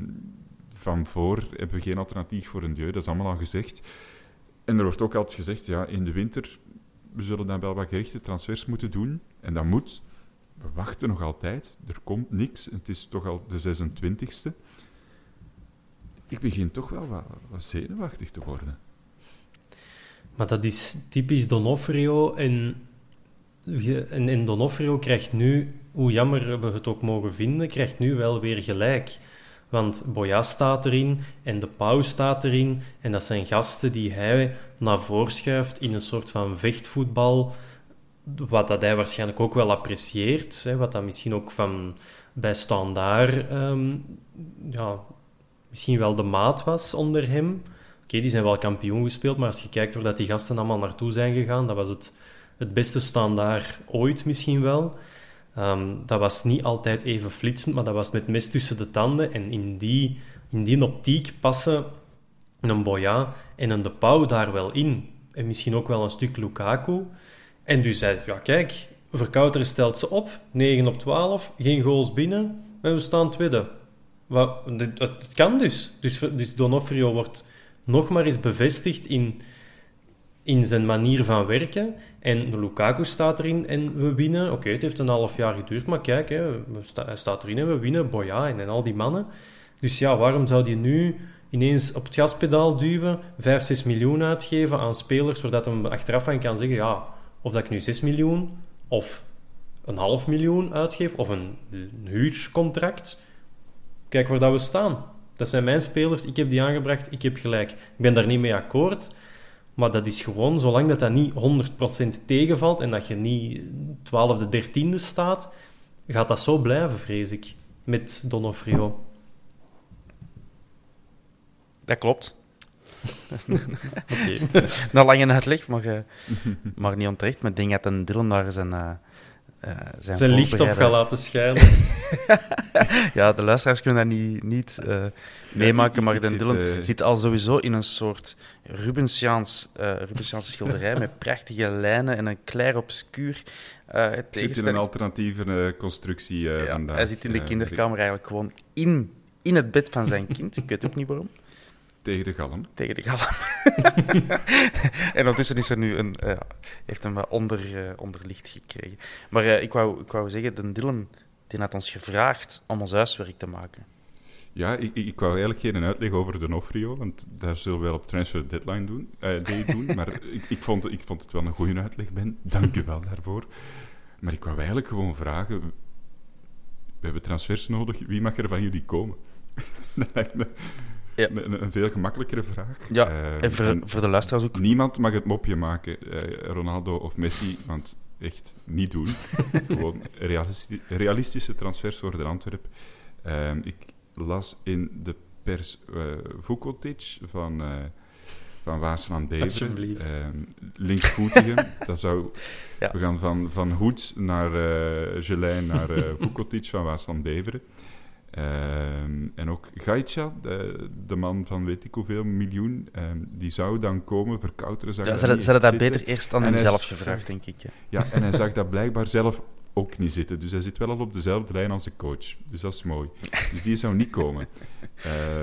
van voor hebben we geen alternatief voor een deur, dat is allemaal al gezegd. En er wordt ook altijd gezegd, ja, in de winter we zullen dan wel wat gerichte transfers moeten doen. En dat moet. We wachten nog altijd. Er komt niks. Het is toch al de 26e. Ik begin toch wel wat, zenuwachtig te worden. Maar dat is typisch Donofrio. En, en, Donofrio krijgt nu, hoe jammer we het ook mogen vinden, krijgt nu wel weer gelijk. Want Boya staat erin en de Pauw staat erin. En dat zijn gasten die hij naar voren schuift in een soort van vechtvoetbal. Wat dat hij waarschijnlijk ook wel apprecieert. Hè, wat dat misschien ook van bij Standaard ehm, ja, misschien wel de maat was onder hem. Oké, die zijn wel kampioen gespeeld, maar als je kijkt waar dat die gasten allemaal naartoe zijn gegaan, dat was het, het beste standaard ooit misschien wel. Ehm, dat was niet altijd even flitsend, maar dat was met mes tussen de tanden. En in die, in die optiek passen een Boya en een De Pauw daar wel in. En misschien ook wel een stuk Lukaku. En dus zei ja kijk, Verkouter stelt ze op, 9 op 12, geen goals binnen, en we staan tweede. Wat, het kan dus. Dus, dus Donofrio wordt nog maar eens bevestigd in, in zijn manier van werken. En Lukaku staat erin en we winnen. Oké, het heeft een half jaar geduurd, maar kijk, hè, hij staat erin en we winnen. Boya en, al die mannen. Dus ja, waarom zou die nu ineens op het gaspedaal duwen, 5, 6 miljoen uitgeven aan spelers, zodat hij achteraf van kan zeggen, ja, of dat ik nu 6 miljoen of een half miljoen uitgeef, of een, een huurcontract. Kijk waar dat we staan. Dat zijn mijn spelers, ik heb die aangebracht, ik heb gelijk. Ik ben daar niet mee akkoord, maar dat is gewoon, zolang dat, dat niet 100% tegenvalt en dat je niet 12e, 13e staat, gaat dat zo blijven, vrees ik, met Donofrio. Dat klopt. Oké. Na lange uitleg, maar, uh, maar niet onterecht. Maar ik denk dat een Dylan daar zijn, uh, uh, zijn, zijn licht op gaat laten schijnen. ja, de luisteraars kunnen dat niet, niet meemaken, maar Den Dylan zit al sowieso in een soort Rubensiaans, Rubensiaanse schilderij met prachtige lijnen en een clair obscuur uh, zit in een alternatieve constructie ja, vandaag. Hij zit in de kinderkamer eigenlijk gewoon in, in het bed van zijn kind. Ik weet ook niet waarom. Tegen de galm. Tegen de galm. en ondertussen is er nu een, uh, heeft hem wat onder, uh, onderlicht gekregen. Maar uh, ik, wou, ik wou zeggen, de Dylan die had ons gevraagd om ons huiswerk te maken. Ja, ik, ik wou eigenlijk geen uitleg over de Nofrio, want daar zullen we wel op Transfer Deadline doen. Day doen maar ik, ik, vond, ik vond het wel een goede uitleg, Ben. Dank u wel daarvoor. Maar ik wou eigenlijk gewoon vragen... We hebben transfers nodig. Wie mag er van jullie komen? ja. Een, een, veel gemakkelijkere vraag. Ja, uh, en voor, voor, de luisteraars ook. Niemand mag het mopje maken, uh, Ronaldo of Messi, want echt niet doen. Gewoon realisti realistische transfers voor de Antwerp. Uh, ik las in de pers uh, Vukotic van, van Waasland Beveren. Uh, linksvoetige. dat zou... Ja. We gaan van, van Hoed naar uh, Gelijn naar uh, Vukotic van Waasland Beveren. Ehm, en ook Gaitja, de, de, man van weet ik hoeveel miljoen, um, die zou dan komen verkouteren. Ja, ze hadden dat beter eerst aan hemzelf gevraagd, denk ik. Ja. ja, en hij zag dat blijkbaar zelf ook niet zitten. Dus hij zit wel al op dezelfde lijn als de coach. Dus dat is mooi. Dus die zou niet komen.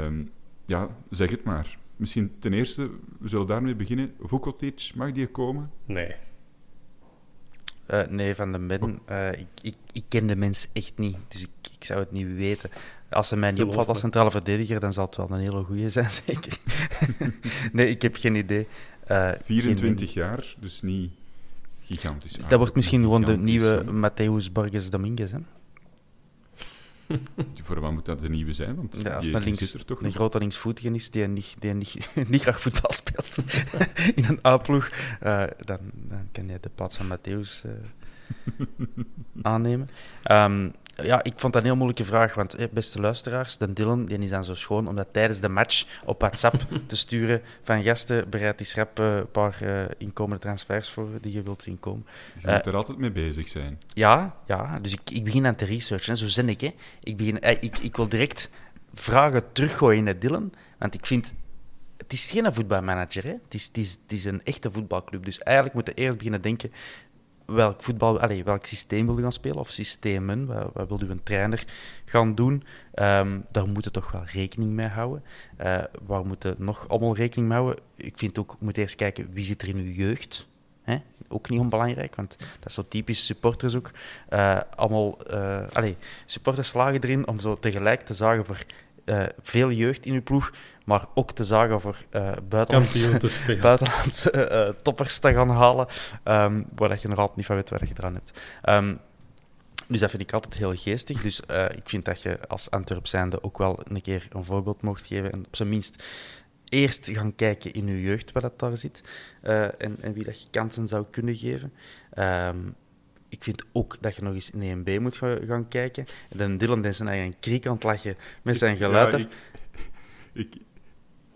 Um, ja, zeg het maar. Misschien ten eerste, we zullen daarmee beginnen. Vukotic, mag die komen? Nee. Uh, nee, van de midden. Uh, ik, ik, ik ken de mens echt niet, dus ik, ik zou het niet weten. Als hij mij niet opvalt als centrale verdediger, dan zal het wel een hele goede zijn, zeker. nee, ik heb geen idee. Uh, 24 geen... jaar, dus niet gigantisch. Dat wordt misschien gewoon de nieuwe Matthäus Borges Dominguez, hè? Voor wat moet dat de nieuwe zijn? Want ja, als die, een, links, er toch een grote linksvoetige is die niet, die niet, niet graag voetbal speelt in een A-ploeg, uh, dan, dan kan je de plaats van Matthäus uh, aannemen. Um, ja, ik vond dat een heel moeilijke vraag, want beste luisteraars, de Dylan die is dan zo schoon om dat tijdens de match op WhatsApp te sturen van gasten, bereid die schrap eh, een paar uh, inkomende transfers voor die je wilt zien komen. Je moet er altijd mee bezig zijn. Ja, ja dus ik, ik begin aan te researchen, zo zin ik. Hè. Ik, begin, ik, ik wil direct vragen teruggooien naar Dylan, want ik vind... Het is geen voetbalmanager, hè. Het, is, het, is, het is een echte voetbalclub. Dus eigenlijk moeten we eerst beginnen denken welk voetbal, allez, welk systeem wil je gaan spelen of systemen, wat, wil je een trainer gaan doen. Um, daar moeten we toch wel rekening mee houden. Uh, waar moeten nog allemaal rekening mee houden? Ik vind ook, je moet eerst kijken wie zit er in uw jeugd. Hè? Ook niet onbelangrijk, want dat is zo typisch supporters ook. Eh, allemaal, eh allee, supporters slagen erin om zo tegelijk te zagen voor eh, veel jeugd in uw ploeg, maar ook te zagen voor eh buitenlandse, te spelen. buitenlandse eh, toppers te gaan halen, ehm, waar dat je nog altijd niet van weet waar je eraan hebt. Ehm, dus dat vind ik altijd heel geestig. Dus eh, ik vind dat je als Antwerp zijnde ook wel een keer een voorbeeld mocht geven. En op zijn minst eerst gaan kijken in je jeugd wat dat daar zit. eh, en, en wie dat je kansen zou kunnen geven. Ehm, ik vind ook dat je nog eens in 1B moet ga- gaan kijken. En dan Dylan is zijn eigen kriek aan het lachen met zijn geluid. Ja, ik, ik,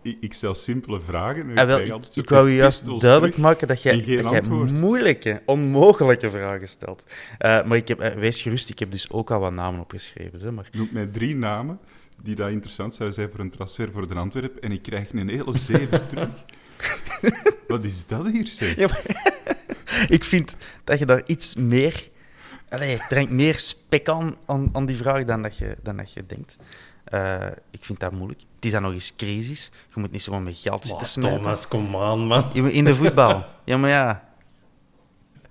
ik, ik stel simpele vragen. en Ah, wel, ik, ik wou je juist duidelijk terug. maken dat jij, dat jij moeilijke, onmogelijke vragen stelt. Eh, maar ik heb, eh, wees gerust, ik heb dus ook al wat namen opgeschreven. Hè, maar Noem mij drie namen die dat interessant zouden zijn voor een transfer voor de Antwerp en ik krijg een hele zeven terug. Wat is dat hier, zeg? Ja, maar- ik vind dat je daar iets meer... Allee, er hangt meer spek aan, aan, aan die vraag dan dat je, dan dat je denkt. Eh, ik vind dat moeilijk. Het is dan nog eens crisis. Je moet niet zomaar met geld zitten smijten. Thomas, kom aan, man. In de voetbal. Ja, maar ja.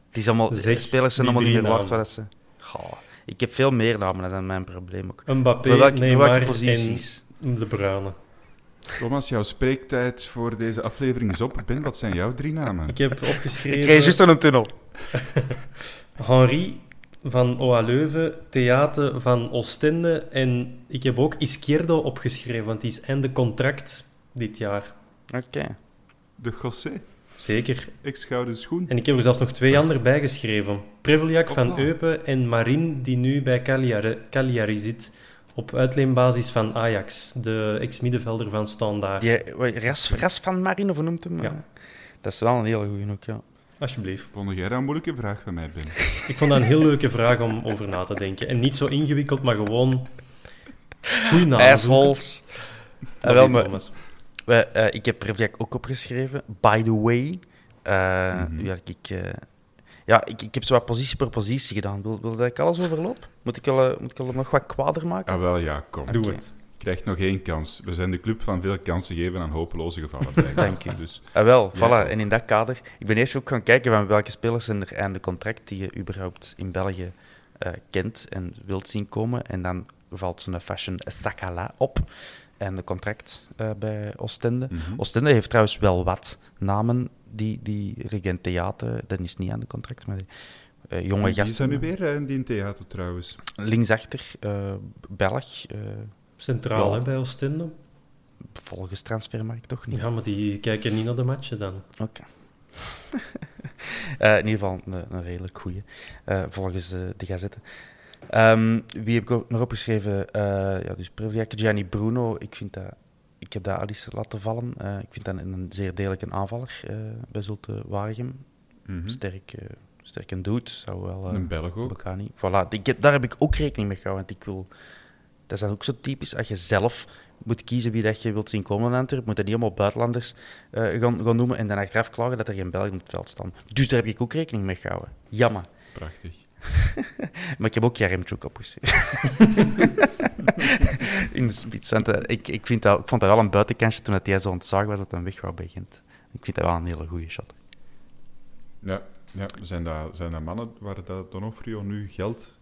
Het is allemaal, Zeg spelers zijn allemaal niet meer waard wat ze... Goh, ik heb veel meer namen, dat is mijn probleem ook. Mbappé, Voor welke, voor Neymar welke posities? en De Bruyne. Thomas, jouw spreektijd voor deze aflevering is op. Ben, wat zijn jouw drie namen? Ik heb Ik krijg opgeschreven juist aan een tunnel. Henri van OA Leuven, Theater van Oostende en ik heb ook Izquierdo opgeschreven, want die is einde contract dit jaar. Oké. De José, Zeker. ex-gouden schoen. En ik heb er zelfs nog twee anderen bij geschreven. Preveljak van. Eupen en Marin, die nu bij Cagliari, Cagliari zit. Op uitleenbasis van Ajax, de ex-middenvelder van Standaard. Ras, Ras van Marine, of hoe noemt hem? Ja. Dat is wel een hele goeie ook, ja. Alsjeblieft. Vond jij dat een moeilijke vraag van mij, Ben? Ik vond dat een heel leuke vraag om over na te denken. En niet zo ingewikkeld, maar gewoon... Goeie naam. Assholes. Ah, wel, maar, we, eh, ik heb Prevjak ook opgeschreven. By the way. Eh, Mhm. ja, ik, eh, ja, ik, ik heb zo wat positie per positie gedaan. Wil, wil dat ik alles overloop? Moet ik al, eh, moet ik al nog wat kwader maken? Ah, wel ja, kom. Doe Oké. het. Je krijgt nog één kans. We zijn de club van veel kansen geven aan hopeloze gevallen. Dank u. Dus Ah, wel, Ja, voilà. En in dat kader, ik ben eerst ook gaan kijken van welke spelers zijn er einde contract die je überhaupt in België eh, kent en wilt zien komen. En dan valt zo'n Fashion Sakala op. En de contract eh, bij Oostende. mhm. Oostende heeft trouwens wel wat namen. Die, die Regent Theater, dat is niet aan de contract, maar die, eh, jonge Die gasten. zijn nu weer eh, in die theater trouwens. Linksachter, eh Belg, eh, Centraal Ja. hè, bij Oostende. volgens transfermarkt toch niet. Ja, maar die kijken niet naar de matchen dan. Oké. Eh, in ieder geval een, een redelijk goeie, eh, volgens de gazetten. Ehm, wie heb ik ook nog opgeschreven? Eh ja, dus Gianni Bruno. Ik, vind dat, ik heb dat al eens laten vallen. Eh, ik vind dat een, een zeer degelijke aanvaller eh, bij Zulte Waregem. Mhm. Sterk, eh, sterk en doet. Zou wel... Een Belg ook. Voilà, ik daar heb ik ook rekening mee gehouden. Want ik wil... Dat is dan ook zo typisch. Als je zelf moet kiezen wie dat je wilt zien komen in Antwerpen, moet je niet allemaal buitenlanders gaan, gaan noemen en dan achteraf klagen dat er geen Belgen op het veld staan. Dus daar heb ik ook rekening mee gehouden. Jammer. Prachtig. Maar ik heb ook Jaremchuk opgeschreven. in de spits. Want eh, ik, ik, vind dat, ik vond dat wel een buitenkantje toen dat hij zo zagen was dat hij weg wou bij Gent. Ik vind dat wel een hele goede shot. Ja, ja. Zijn, dat, zijn dat mannen waar dat Donofrio nu geld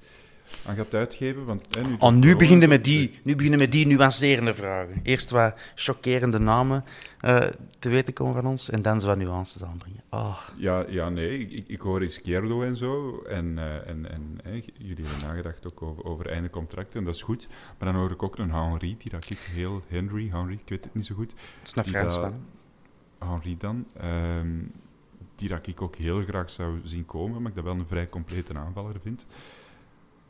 aan gaat uitgeven? Want, hè, nu, Oh, beginnen met die, nu beginnen met die nuancerende vragen. Eerst wat chockerende namen eh, te weten komen van ons en dan zo wat nuances aanbrengen. Oh, Ja, ja nee, ik, ik hoor Izquierdo en zo. En, eh, en, en hè, jullie hebben nagedacht ook over, over einde contracten, en dat is goed. Maar dan hoor ik ook een Henri, die dat ik heel... Henry, Henry, ik weet het niet zo goed. het is een Fransman. Henri dan. ehm, die dat ik ook heel graag zou zien komen, maar ik dat wel een vrij complete aanvaller vind.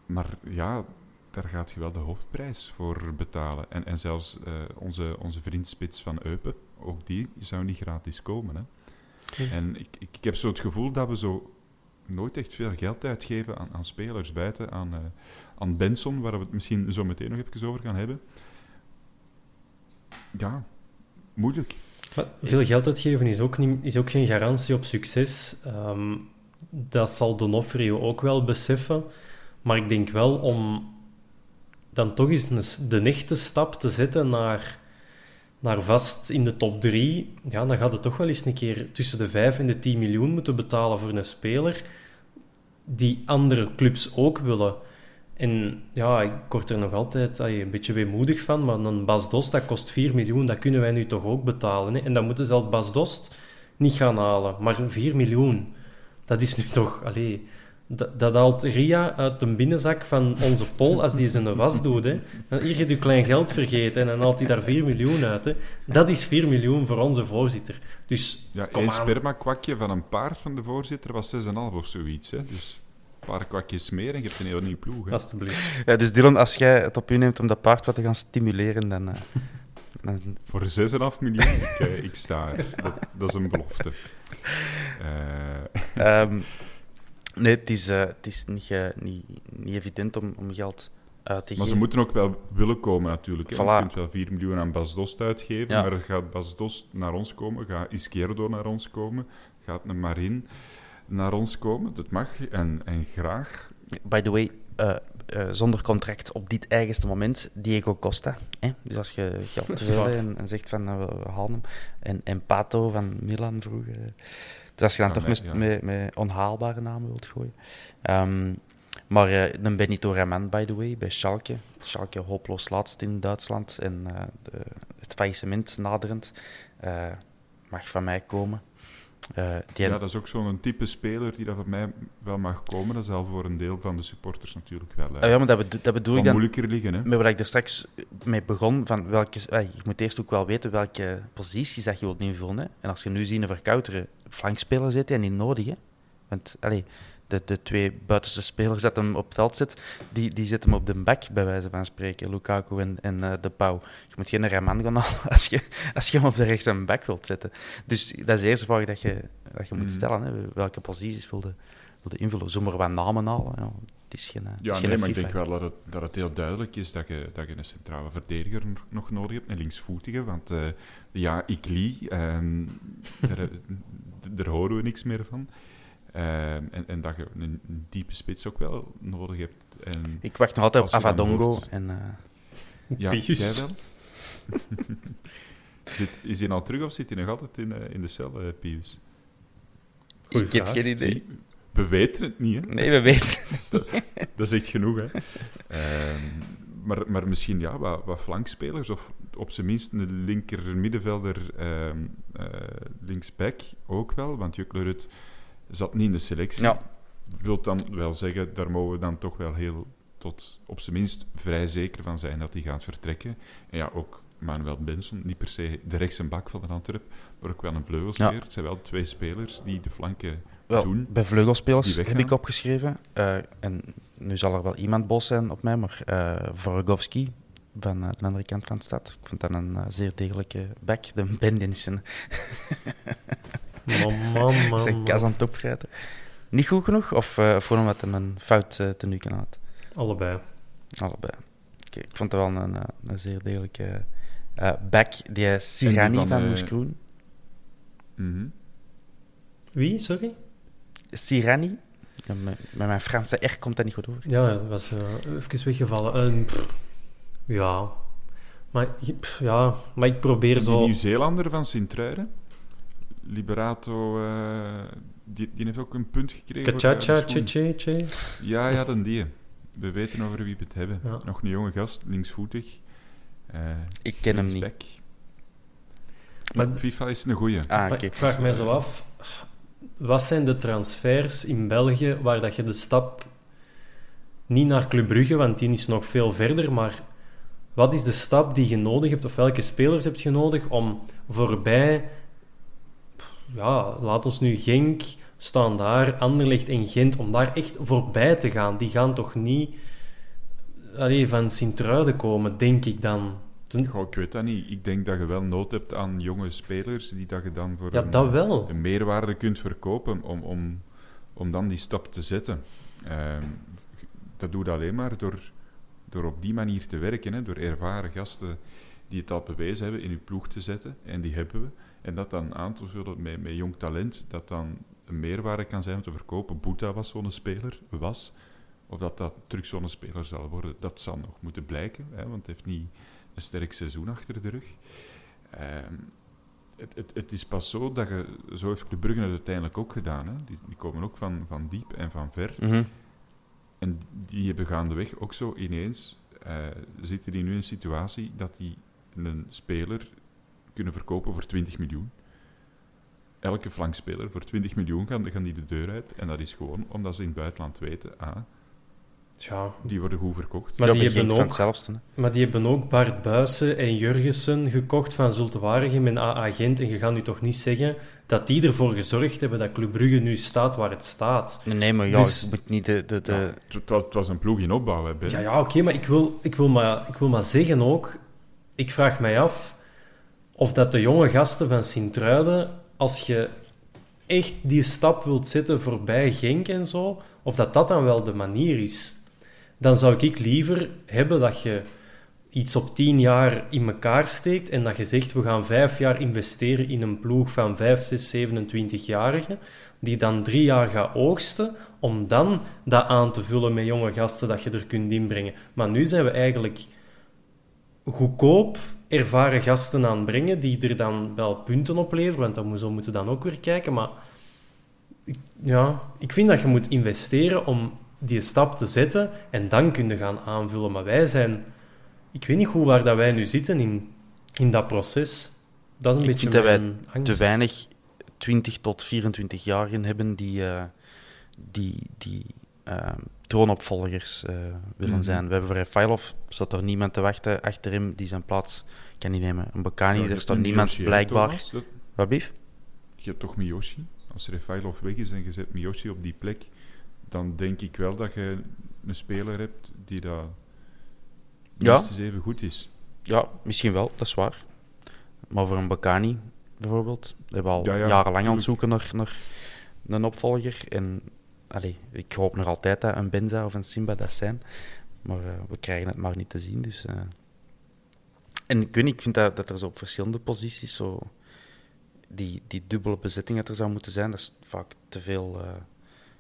Maar ja, daar gaat je wel de hoofdprijs voor betalen. En, en zelfs eh, onze, onze vriend Spits van Eupen, ook die zou niet gratis komen. Hè. En ik, ik, ik heb zo het gevoel dat we zo nooit echt veel geld uitgeven aan, aan spelers buiten, aan, eh, aan Benson, waar we het misschien zo meteen nog even over gaan hebben. Ja, moeilijk. Maar veel geld uitgeven is ook, niet, is ook geen garantie op succes. Ehm, dat zal Donofrio ook wel beseffen. Maar ik denk wel om dan toch eens de echte stap te zetten naar naar vast in de top 3, ja, dan gaat het toch wel eens een keer tussen de 5 en de 10 miljoen moeten betalen voor een speler die andere clubs ook willen. En ja, ik word er nog altijd een beetje weemoedig van, maar een Bas Dost, dat kost 4 miljoen, dat kunnen wij nu toch ook betalen. Hè? En dan moeten zelfs Bas Dost niet gaan halen. Maar 4 miljoen, dat is nu toch... Allee, dat, dat haalt Ria uit de binnenzak van onze Pol als die zijn was doet. Hè. Dan hier je klein geld vergeten en dan haalt hij daar 4 miljoen uit. Hè. Dat is 4 miljoen voor onze voorzitter. Dus, Ja, kom één sperma-kwakje van een paard van de voorzitter was 6,5 of zoiets. Hè? Dus een paar kwakjes meer en je hebt een heel nieuw ploeg. Hè? Alsjeblieft. Ja, dus Dylan, als jij het op u neemt om dat paard wat te gaan stimuleren, dan... eh, dan Voor 6,5 miljoen, ik, eh, ik sta er. Dat, dat is een belofte. Eh, Ehm, nee, het is, eh, het is niet, eh, niet, niet evident om, om geld uit te maar ze geven. moeten ook wel willen komen natuurlijk. Voilà. Je kunt wel 4 miljoen aan Bas Dost uitgeven, Ja. maar gaat Bas Dost naar ons komen? Gaat Izquierdo naar ons komen? Gaat een Marin naar ons komen? Dat mag en, en graag. By the way, eh, zonder contract op dit eigenste moment, Diego Costa. Hè? Dus als je geld wil en, en zegt van nou, we, we halen hem. En, en Pato van Milan vroeger. Eh. Dus als je dan Ja, toch met- onhaalbare namen wilt gooien. Ehm, maar eh dan Benito Raman, by the way, bij Schalke. Schalke hopeloos laatst in Duitsland en eh, de, het faillissement naderend. eh, mag van mij komen. Eh, die Ja, dat is ook zo'n type speler die dat voor mij wel mag komen. Dat zal voor een deel van de supporters natuurlijk wel Ah, ja, maar dat, bedo- dat bedoel ik dan. moeilijker liggen. Hè? Met wat ik er straks mee begon, van welke, eh, je moet eerst ook wel weten welke posities dat je wilt invullen. Hè. En als je nu ziet een verkouteren flankspeler zit, en niet nodig. Hè. Want allee, de, de twee buitenste spelers dat hem op het veld zet, die, die zitten hem op de back, bij wijze van spreken. Lukaku en, en eh, De Pauw. Je moet geen Raman gaan halen als je, als je hem op de rechts en wilt zetten. Dus dat is de eerste vraag dat je, dat je moet Mm. stellen. Hè. Welke posities wilde, wilde invullen? Zomaar wat namen halen. Ja, het is geen, eh, het Ja, is geen nee, maar ik denk wel dat het, dat het heel duidelijk is dat je, dat je een centrale verdediger nog- nodig hebt, een linksvoetige. Want eh, ja, Ikli, ehm daar, daar horen we niks meer van. Ehm, en, en dat je een, een diepe spits ook wel nodig hebt. En, Ik wacht nog altijd op Avadongo. hoort- En, eh, ja, Pius. jij wel? Zit, is hij al terug of zit hij nog altijd in, eh, in de cel, eh, Pius? Goeie ik heb geen idee. Zie, we weten het niet, hè? Nee, we weten. Dat is echt genoeg, hè. Ehm, maar, maar misschien ja, wat, wat flankspelers, of op zijn minst een linker middenvelder, ehm eh, linksback ook wel, want Juklerud zat niet in de selectie. Ja. Wilt dan wel zeggen, daar mogen we dan toch wel heel, tot op zijn minst vrij zeker van zijn dat hij gaat vertrekken. En ja, ook Manuel Benson, niet per se de rechts en bak van de Antwerp, maar ook wel een vleugelspeler. Ja. Het zijn wel twee spelers die de flanken Wel, doen. bij vleugelspelers heb ik opgeschreven. eh, en nu zal er wel iemand bos zijn op mij, maar uh, Vorogowski van eh, de andere kant van de stad. Ik vind dat een zeer degelijke back, de. Man, man, man, Zijn kas aan het opvrijten. Niet goed genoeg? Of uh, voor omdat hij een fout uh, tenue kan had? Allebei. Allebei. Okay, ik vond het wel een, een zeer degelijke uh, back. Die Sirani van, van uh. Mm -hmm. Wie, sorry? Sirani. Ja, met, met, mijn Franse R komt dat niet goed over. Ja, dat was uh, even weggevallen. Uh, pff, ja. Maar, pff, ja, maar ik probeer die zo... Die Nieuw-Zeelander van Sint-Truiden, Liberato, uh, die, die heeft ook een punt gekregen. Kachacha, che, che, Ja, ja, dan die. We weten over wie we het hebben. Ja. Nog een jonge gast, linksvoetig. Uh, ik ken hem niet. Maar FIFA is een goeie. Ah, okay. Ik vraag mij zo af, wat zijn de transfers in België waar dat je de stap niet naar Club Brugge, want die is nog veel verder, maar wat is de stap die je nodig hebt, of welke spelers heb je nodig om voorbij, ja, laat ons nu Genk, staan daar, Anderlecht en Gent, om daar echt voorbij te gaan. Die gaan toch niet allee, van Sint-Truiden komen, denk ik dan. Goh, ik weet dat niet. Ik denk dat je wel nood hebt aan jonge spelers die dat je dan voor ja, een, dat wel. een meerwaarde kunt verkopen om, om, om dan die stap te zetten. Uh, dat doe je alleen maar door, door op die manier te werken, hè, door ervaren gasten die het al bewezen hebben in uw ploeg te zetten, en die hebben we. En dat dan aan te vullen met, met jong talent, dat dan een meerwaarde kan zijn om te verkopen. Boeta was zo'n speler, was. Of dat dat terug zo'n speler zal worden, dat zal nog moeten blijken, hè, want het heeft niet een sterk seizoen achter de rug. Ehm, het, het, het, is pas zo dat je... Zo heeft Club Brugge het uiteindelijk ook gedaan. Hè. Die, die komen ook van, van diep en van ver. Mhm. En die hebben gaandeweg ook zo ineens... eh, zitten die nu in een situatie dat die een speler kunnen verkopen voor 20 miljoen. Elke flankspeler voor 20 miljoen gaan, gaan die de deur uit. En dat is gewoon omdat ze in het buitenland weten... Ah, Tja, die worden goed verkocht. Maar Ja, die hebben ook- hetzelfde. maar die hebben ook Bart Buissen en Jurgensen gekocht van Zulte Waregem en AA Gent. En je gaat nu toch niet zeggen dat die ervoor gezorgd hebben dat Club Brugge nu staat waar het staat. Nee, maar ja, Dus- je moet niet de... de, de... Ja, het, het was, het was een ploeg in opbouw, hè, Ben. Ja, ja oké, maar, ik wil, ik, wil maar ik wil maar zeggen ook... Ik vraag mij af of dat de jonge gasten van Sint-Truiden, als je echt die stap wilt zetten voorbij Genk en zo, of dat dat dan wel de manier is. Dan zou ik liever hebben dat je iets op tien jaar in elkaar steekt en dat je zegt, we gaan vijf jaar investeren in een ploeg van vijf, zes, 27-jarigen, die dan drie jaar gaat oogsten, om dan dat aan te vullen met jonge gasten dat je er kunt inbrengen. Maar nu zijn we eigenlijk goedkoop ervaren gasten aan het brengen, die er dan wel punten opleveren, want dan, zo moeten we dan ook weer kijken. Maar ja, ik vind dat je moet investeren om die stap te zetten en dan kun je gaan aanvullen. Maar wij zijn... Ik weet niet hoe waar dat wij nu zitten in, in dat proces. Dat is een Ik beetje vind dat wij angst. te weinig 20 tot 24-jarigen hebben die, eh, die, die eh, troonopvolgers eh, willen Mhm. zijn. We hebben voor Refailov, staat er niemand te wachten achter hem die zijn plaats kan innemen. Een Bakani, Ja, er staat niemand Miyoshi, blijkbaar. Dat- Wat blief? Je hebt toch Miyoshi? Als Refailov weg is en je zet Miyoshi op die plek, dan denk ik wel dat je een speler hebt die dat Ja. minstens even goed is. Ja, misschien wel, dat is waar. Maar voor een Bakani bijvoorbeeld, we hebben al Ja, ja, jarenlang aan het zoeken naar, naar een opvolger. En ik hoop nog altijd dat een Benza of een Simba dat zijn. Maar eh, we krijgen het maar niet te zien. Dus, eh. En ik vind dat, dat er zo op verschillende posities zo die, die dubbele bezetting dat er zou moeten zijn, dat is vaak te veel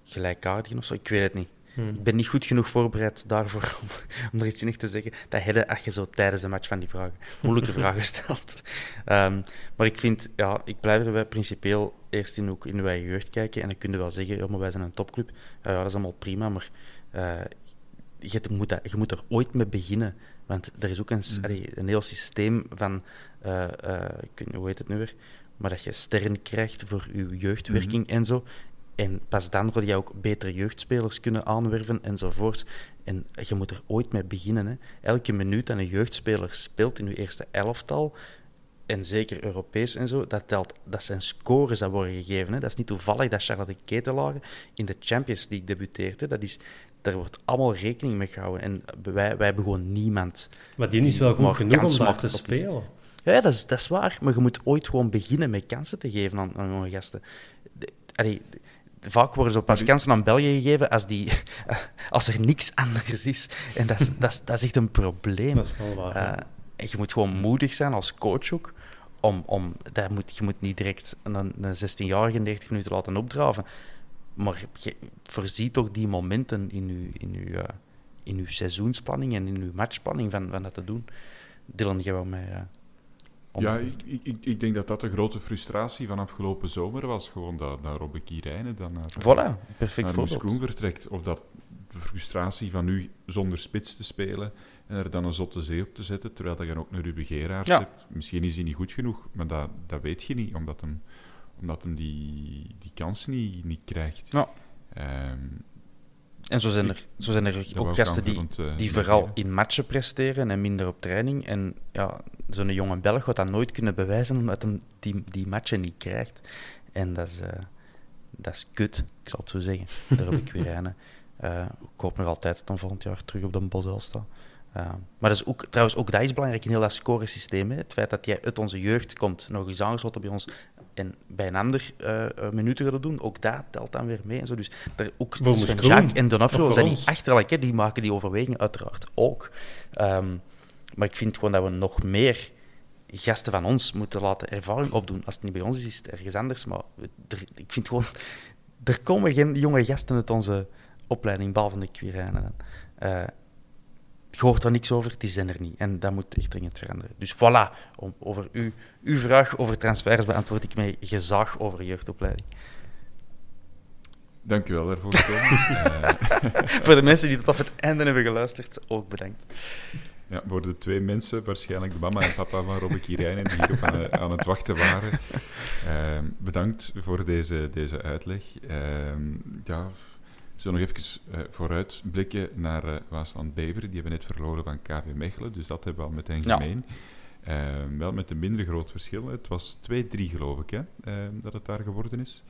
gelijkaardigen of zo. Ik weet het niet. Hmm. Ik ben niet goed genoeg voorbereid daarvoor om, om er iets zinnig te zeggen. Dat heb je als je zo tijdens de match van die vragen, moeilijke vragen stelt. Ehm, maar ik vind, ja, ik blijf erbij principieel eerst in, ook in eigen jeugd kijken. En dan kun je wel zeggen, ja, maar wij zijn een topclub. Ja, ja, dat is allemaal prima, maar eh, je, moet dat, je moet er ooit mee beginnen. Want er is ook een, allee, een heel systeem van, eh, eh, hoe heet het nu weer? Maar dat je sterren krijgt voor je jeugdwerking en zo. En pas dan wil je ook betere jeugdspelers kunnen aanwerven enzovoort. En je moet er ooit mee beginnen. Hè. Elke minuut dat een jeugdspeler speelt in je eerste elftal, en zeker Europees en zo, dat, telt, dat zijn scores dat worden gegeven. Hè. Dat is niet toevallig dat Charlotte Ketelaar in de Champions League debuteert. Hè. Dat is, daar wordt allemaal rekening mee gehouden. En wij, wij hebben gewoon niemand. Maar die is wel goed genoeg om daar te spelen. Ja, dat is, dat is waar. Maar je moet ooit gewoon beginnen met kansen te geven aan, aan jonge gasten. De- allee, de- vaak worden zo pas kansen aan België gegeven als, die, als er niks anders is. En dat is, dat is, dat is echt een probleem. Dat is wel waar. Eh, en je moet gewoon moedig zijn als coach ook. Om, om, dat moet, je moet niet direct een, een 16-jarige 90 minuten laten opdraven. Maar je voorziet toch die momenten in je, in uw, eh, in uw seizoensplanning en in uw matchplanning van, van dat te doen. Dylan, jij wou mij... eh, om- Ja, ik, ik, ik- denk dat dat de grote frustratie van afgelopen zomer was. Gewoon dat, dat Robbe Kirijnen dan naar, Voilà, perfect naar vertrekt. Of dat de frustratie van nu zonder spits te spelen en er dan een zotte zee op te zetten, terwijl dat je ook een Ruben Geraerts Ja. hebt. Misschien is hij niet goed genoeg, maar dat, dat weet je niet, omdat hem, omdat hem die, die kans niet, niet krijgt. Ja. Ehm, En zo zijn er, Ik- zo zijn er ook gasten die, eh, die meegeven. vooral in matchen presteren en minder op training. En ja, zo'n jonge Belg gaat dat nooit kunnen bewijzen omdat hij die, die matchen niet krijgt. En dat is, eh, dat is kut, ik zal het zo zeggen. Daar heb ik weer een. Eh, ik hoop nog altijd dat hij volgend jaar terug op de Bosel staat. Eh, maar dat is ook, trouwens, ook dat is belangrijk in heel dat scoresysteem. Hè. Het feit dat jij uit onze jeugd komt, nog eens aangesloten bij ons en bij een ander eh, eh, minuten gaat doen, ook dat telt dan weer mee. En zo. Dus daar ook Kroen. Jacques en Donofrio voor zijn niet achterlijk, hè. die maken die overwegingen uiteraard ook. Ehm, maar ik vind gewoon dat we nog meer gasten van ons moeten laten ervaring opdoen. Als het niet bij ons is, is het ergens anders. Maar er- ik vind gewoon... Er komen geen jonge gasten uit onze opleiding, behalve de Quirijnen. dan. Eh, je hoort er niks over, die zijn er niet. En dat moet echt dringend veranderen. Dus voilà, om, over u, uw vraag over transfers beantwoord ik met gezag over jeugdopleiding. Dank u wel daarvoor. Eh, Voor de mensen die tot op het einde hebben geluisterd, ook bedankt. Ja, voor de twee mensen, waarschijnlijk de mama en papa van Robbe Kirijnen, die hierop aan, aan het wachten waren. Ehm, bedankt voor deze, deze uitleg. Ehm, ja, zullen nog even uh, vooruit blikken naar uh, Waasland Beveren. Die hebben net verloren van KV Mechelen, dus dat hebben we al meteen Ja. gemeen. Ehm, wel met een minder groot verschil. Het was 2-3 geloof ik, hè, ehm, dat het daar geworden is.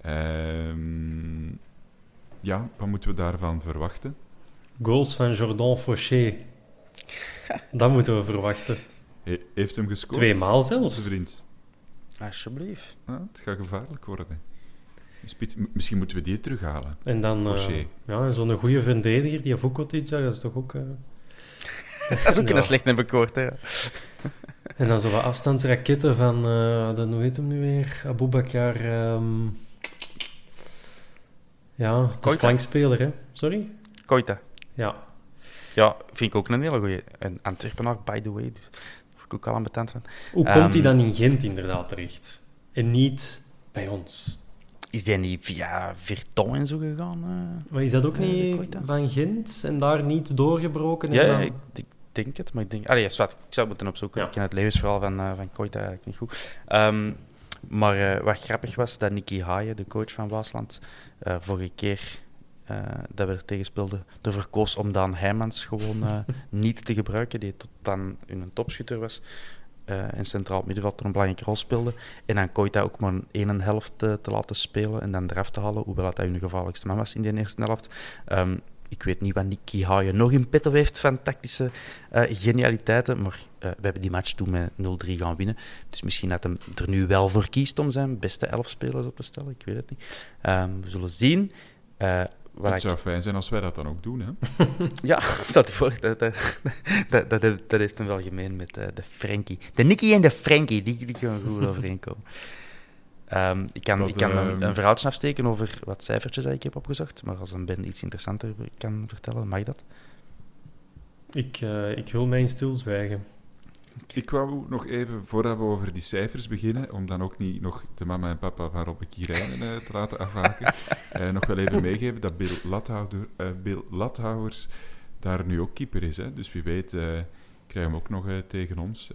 Ehm, ja, wat moeten we daarvan verwachten? Goals van Jordan Fauché. Dat moeten we verwachten. He- heeft hem gescoord? Tweemaal Onze zelfs. vriend. Alsjeblieft. Ja, het gaat gevaarlijk worden. Misschien moeten we die terughalen. En dan eh, ja, zo'n goede verdediger, die Vukotic, dat is toch ook... eh, Dat is ook Ja. een slecht hebben hè. En dan zo wat afstandsraketten van, eh dat, hoe heet hem nu weer? Aboubakar... ehm Ja, het is flankspeler, hè? Sorry? Koita. Ja. Ja, vind ik ook een hele goeie. Een Antwerpenaar, by the way. Dus daar ik ook al aan van. Hoe Ehm, komt hij dan in Gent inderdaad terecht? En niet bij ons? Is die niet via Virton en zo gegaan? eh? Maar is dat ook Ja, niet van Gent en daar niet doorgebroken? En Ja, dan- ik, ik denk het, maar ik denk... Allee, ja, zwart, ik zou het moeten opzoeken. Ja. Ik ken het levensverhaal van, eh van Koita eigenlijk niet goed. Ehm, maar eh, wat grappig was, dat Nicky Haaien, de coach van Waasland, eh, vorige keer eh, dat we er tegen speelden, ervoor koos om Daan Heijmans gewoon eh, niet te gebruiken, die tot dan een topschutter was. Eh en centraal middenveld een belangrijke rol speelde. En dan Koita ook maar een en helft te, te laten spelen en dan eraf te halen, hoewel dat hij hun gevaarlijkste man was in die eerste helft. Ehm, ik weet niet wat Nicky Haaien nog in petto heeft van tactische eh, genialiteiten, maar eh, we hebben die match toen met 0-3 gaan winnen. Dus misschien dat hij er nu wel voor kiest om zijn beste elf spelers op te stellen, ik weet het niet. Ehm, we zullen zien. Eh, wat Het ik- zou fijn zijn als wij dat dan ook doen. Hè? ja, dat, dat, dat, dat, heeft- dat heeft hem wel gemeen met eh, de Frankie. De Nicky en de Frankie, die, die kunnen goed overeenkomen. Ehm, ik kan, Wat, ik kan een, ehm, een verhaaltje afsteken over wat cijfertjes dat ik heb opgezocht, maar als een Ben iets interessanter kan vertellen, mag dat? Ik, eh, ik wil mijn stilzwijgen. Ik wou nog even, voordat we over die cijfers beginnen, om dan ook niet nog de mama en papa van Robbe Kirijnen eh, te laten afhaken, eh, nog wel even meegeven dat Bill, Lathouder, eh, Bill Lathouwers daar nu ook keeper is. Hè? Dus wie weet eh krijgen we hem ook nog tegen ons.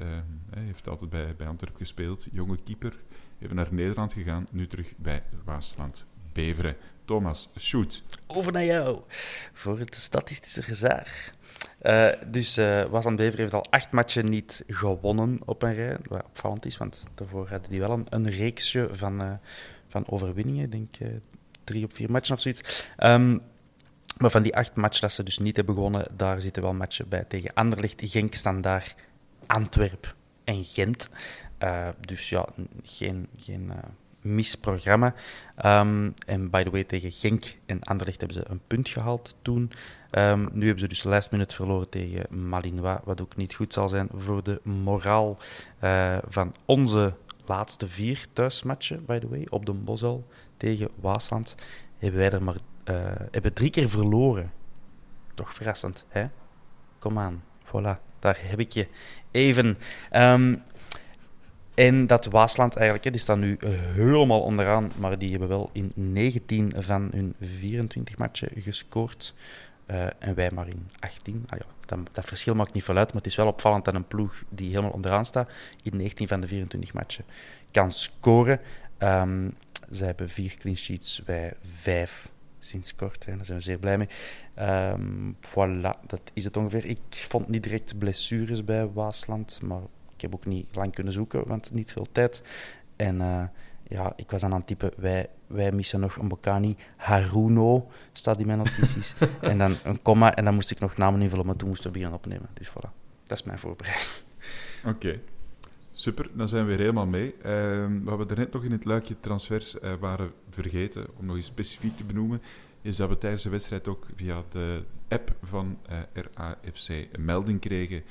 Hij heeft altijd bij, bij Antwerpen gespeeld, jonge keeper. Even naar Nederland gegaan, nu terug bij Waasland. Beveren. Thomas, shoot. Over naar jou, voor het statistische gezaag. Eh, dus eh Waasland Bever heeft al acht matchen niet gewonnen op een rij. Wat opvallend is, want daarvoor hadden die wel een, een reeksje van, eh, van overwinningen. Ik denk drie op vier matchen of zoiets. Ehm, maar van die acht matchen dat ze dus niet hebben gewonnen, daar zitten wel matchen bij tegen Anderlecht, Genk, Standaard, Antwerp en Gent. Dus ja, geen, geen misprogramma. Ehm, en by the way, tegen Genk en Anderlecht hebben ze een punt gehaald toen. Ehm, nu hebben ze dus last minute verloren tegen Malinois, wat ook niet goed zal zijn voor de moraal eh, van onze laatste vier thuismatchen, by the way, op de Bosel tegen Waasland. Hebben wij er maar eh, hebben drie keer verloren. Toch verrassend, hè? Kom aan, voilà, daar heb ik je. Even. Ehm, en dat Waasland eigenlijk, hè, die staan nu helemaal onderaan, maar die hebben wel in 19 van hun 24 matchen gescoord. Eh, en wij maar in 18. Ah ja, dat, dat verschil maakt niet veel uit, maar het is wel opvallend dat een ploeg die helemaal onderaan staat, in 19 van de 24 matchen kan scoren. Ehm zij hebben vier clean sheets, wij vijf sinds kort. Hè. Daar zijn we zeer blij mee. Ehm, voilà, dat is het ongeveer. Ik vond niet direct blessures bij Waasland, maar ik heb ook niet lang kunnen zoeken, want niet veel tijd. En eh, ja, ik was aan het typen, wij, wij missen nog een Bocani. Haruno staat in mijn notities. en dan een komma, en dan moest ik nog namen invullen, maar toen moesten we beginnen opnemen. Dus voilà, dat is mijn voorbereiding. Oké. Super, dan zijn we weer helemaal mee. Ehm, wat we daarnet nog in het luikje transfers eh, waren vergeten, om nog eens specifiek te benoemen, is dat we tijdens de wedstrijd ook via de app van eh, RAFC een melding kregen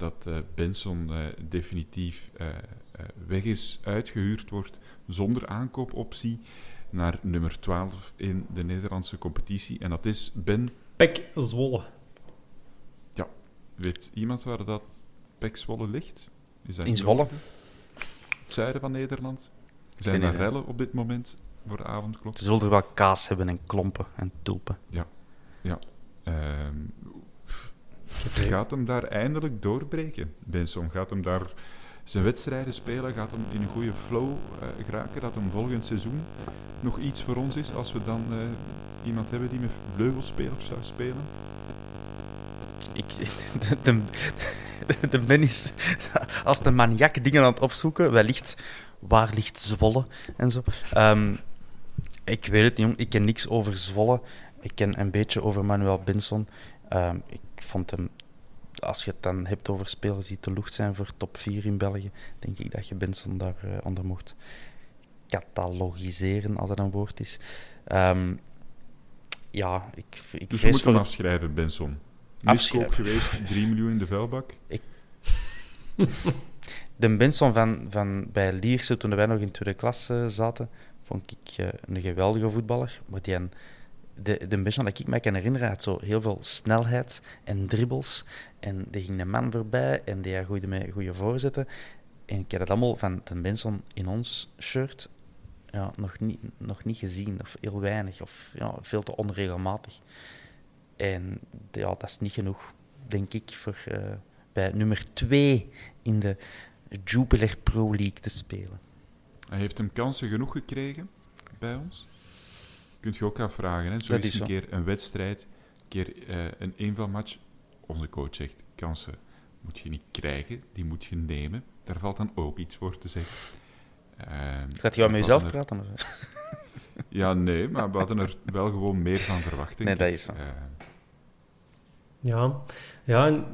dat eh, Benson eh, definitief eh, eh, weg is, uitgehuurd wordt, zonder aankoopoptie, naar nummer 12 in de Nederlandse competitie. En dat is Ben Pek Zwolle. Weet iemand waar dat Pek Zwolle ligt? Is dat In Zwolle. Het zuiden van Nederland? Zijn er rellen op dit moment voor de avondklok? Ze zullen er wel kaas hebben en klompen en tulpen. Ehm, Ik heb- gaat hem daar eindelijk doorbreken? Benson gaat hem daar zijn wedstrijden spelen? Gaat hem in een goede flow eh, geraken? Dat hem volgend seizoen nog iets voor ons is als we dan eh, iemand hebben die met vleugelspelers zou spelen? Ik, de, de, de Ben is als de maniak dingen aan het opzoeken. Wellicht, waar ligt Zwolle en zo. Ehm, ik weet het niet, jong. Ik ken niks over Zwolle. Ik ken een beetje over Manuel Benson. Ehm, ik vond hem, als je het dan hebt over spelers die te lucht zijn voor top 4 in België, denk ik dat je Benson daar eh, onder mocht catalogiseren, als dat een woord is. Ehm, ja, ik, ik Dus het- afschrijven, Benson. Afschrijven. Geweest, 3 miljoen in de vuilbak. De Benson van, van bij Lierse, toen wij nog in tweede klas eh, zaten, vond ik eh, een geweldige voetballer. Maar die, een- de, de Benson dat ik mij kan herinneren, had zo heel veel snelheid en dribbles. En die ging de man voorbij en die gooide met goede voorzetten. En ik heb dat allemaal van de Benson in ons shirt ja, nog, niet, nog niet gezien, of heel weinig, of ja, veel te onregelmatig. En ja, dat is niet genoeg, denk ik, voor eh, bij nummer 2 in de Jupiler Pro League te spelen. Hij heeft hem kansen genoeg gekregen bij ons. Kunt je ook afvragen. Hè? Zo Dat is een zo. keer een wedstrijd, een keer eh, een eenvalmatch. Onze coach zegt, kansen moet je niet krijgen, die moet je nemen. Daar valt dan ook iets voor te zeggen. Ehm, Gaat je wel we met jezelf er- praten? Of? Ja, nee, maar we hadden er wel gewoon meer van verwacht. Nee, dat ik. is zo. Eh, Ja, ja en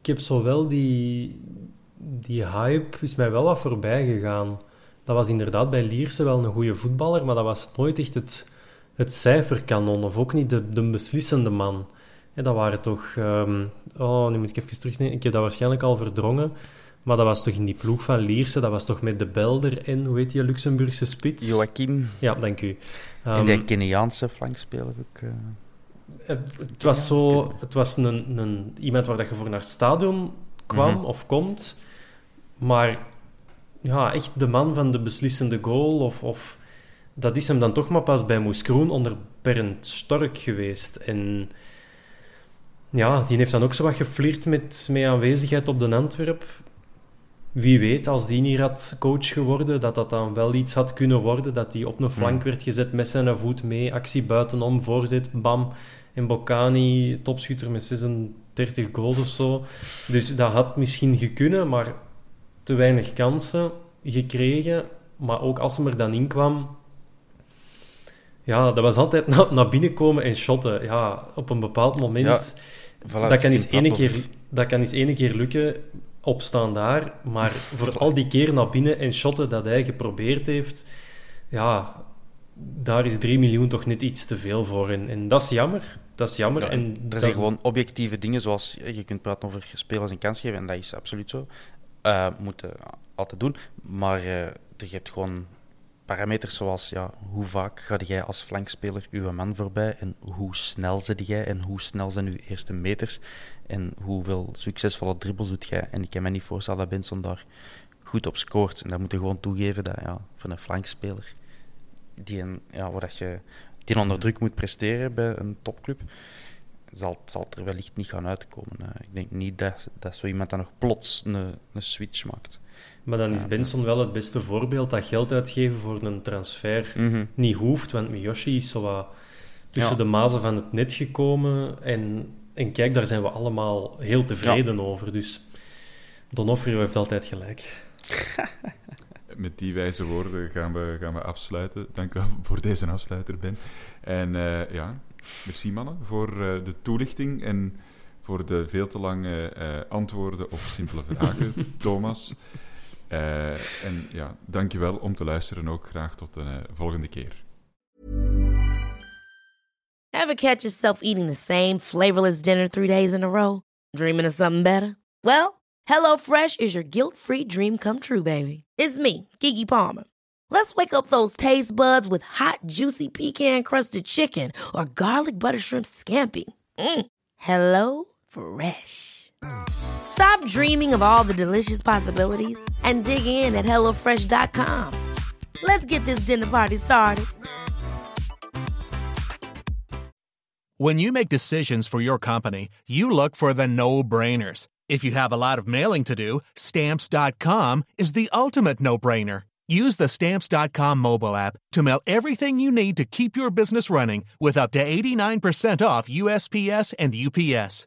ik heb zo wel die, die hype is mij wel wat voorbij gegaan. Dat was inderdaad bij Lierse wel een goede voetballer, maar dat was nooit echt het, het cijferkanon of ook niet de, de beslissende man. Hè, dat waren toch... ehm, oh, nu moet ik even terugnemen. Ik heb dat waarschijnlijk al verdrongen. Maar dat was toch in die ploeg van Lierse, dat was toch met de Belder en, hoe heet die, Luxemburgse spits? Joachim Ja, dank u. en Ehm, die Keniaanse flankspeler ook. eh. het, het was zo... Het was een, een, iemand waar dat je voor naar het stadion kwam Mhm. of komt. Maar ja, echt de man van de beslissende goal. Of, of, dat is hem dan toch maar pas bij Moes Kroen onder Bernd Stork geweest. En ja, die heeft dan ook zo wat geflirt met, met aanwezigheid op de Antwerp. Wie weet, als die hier had coach geworden, dat dat dan wel iets had kunnen worden. Dat hij op een flank werd gezet met zijn voet mee. Actie buitenom, voorzet, bam. En Bocani, topschutter met 36 goals of zo. Dus dat had misschien gekunnen, maar te weinig kansen gekregen. Maar ook als hem er dan in kwam... Ja, dat was altijd na- naar binnen komen en shotten. Ja, op een bepaald moment... Voilà, dat, kan eens ene keer, dat kan eens ene keer lukken, opstaan daar. Maar voor al die keer naar binnen en shotten dat hij geprobeerd heeft... Ja, daar is 3 miljoen toch net iets te veel voor. En, en dat is jammer. Dat is jammer. Ja, en er dat zijn is- gewoon objectieve dingen, zoals je kunt praten over spelers een kans geven, en dat is absoluut zo. Eh moeten altijd doen. Maar eh, je hebt gewoon parameters zoals ja, hoe vaak ga jij als flankspeler uw man voorbij en hoe snel zit jij en hoe snel zijn uw eerste meters en hoeveel succesvolle dribbles doet jij. En ik kan me niet voorstellen dat Benson daar goed op scoort. En dat moet je gewoon toegeven dat ja, voor een flankspeler die, een, ja, dat je, die onder druk moet presteren bij een topclub, zal, zal er wellicht niet gaan uitkomen. Ik denk niet dat, dat zo iemand dan nog plots een, een switch maakt. Maar dan is Benson wel het beste voorbeeld dat geld uitgeven voor een transfer Mhm. niet hoeft. Want Miyoshi is zo wat tussen Ja. de mazen van het net gekomen. En, en kijk, daar zijn we allemaal heel tevreden over. Dus Donofrio heeft altijd gelijk. Met die wijze woorden gaan we, gaan we afsluiten. Dank u wel voor deze afsluiter, Ben. En eh, ja, merci mannen voor eh, de toelichting en voor de veel te lange eh, antwoorden op simpele vragen, Thomas. Eh, en ja, dank je wel om te luisteren ook. Graag tot een eh, volgende keer. Ever catch yourself eating the same flavorless dinner three days in a row? Dreaming of something better? Well, HelloFresh is your guilt-free dream come true, baby. It's me, Kiki Palmer. Let's wake up those taste buds with hot, juicy pecan-crusted chicken or garlic butter shrimp scampi. Mm. Hello Fresh. Stop dreaming of all the delicious possibilities and dig in at HelloFresh.com. Let's get this dinner party started. When you make decisions for your company, you look for the no brainers. If you have a lot of mailing to do, Stamps.com is the ultimate no brainer. Use the Stamps.com mobile app to mail everything you need to keep your business running with up to 89% off USPS and UPS.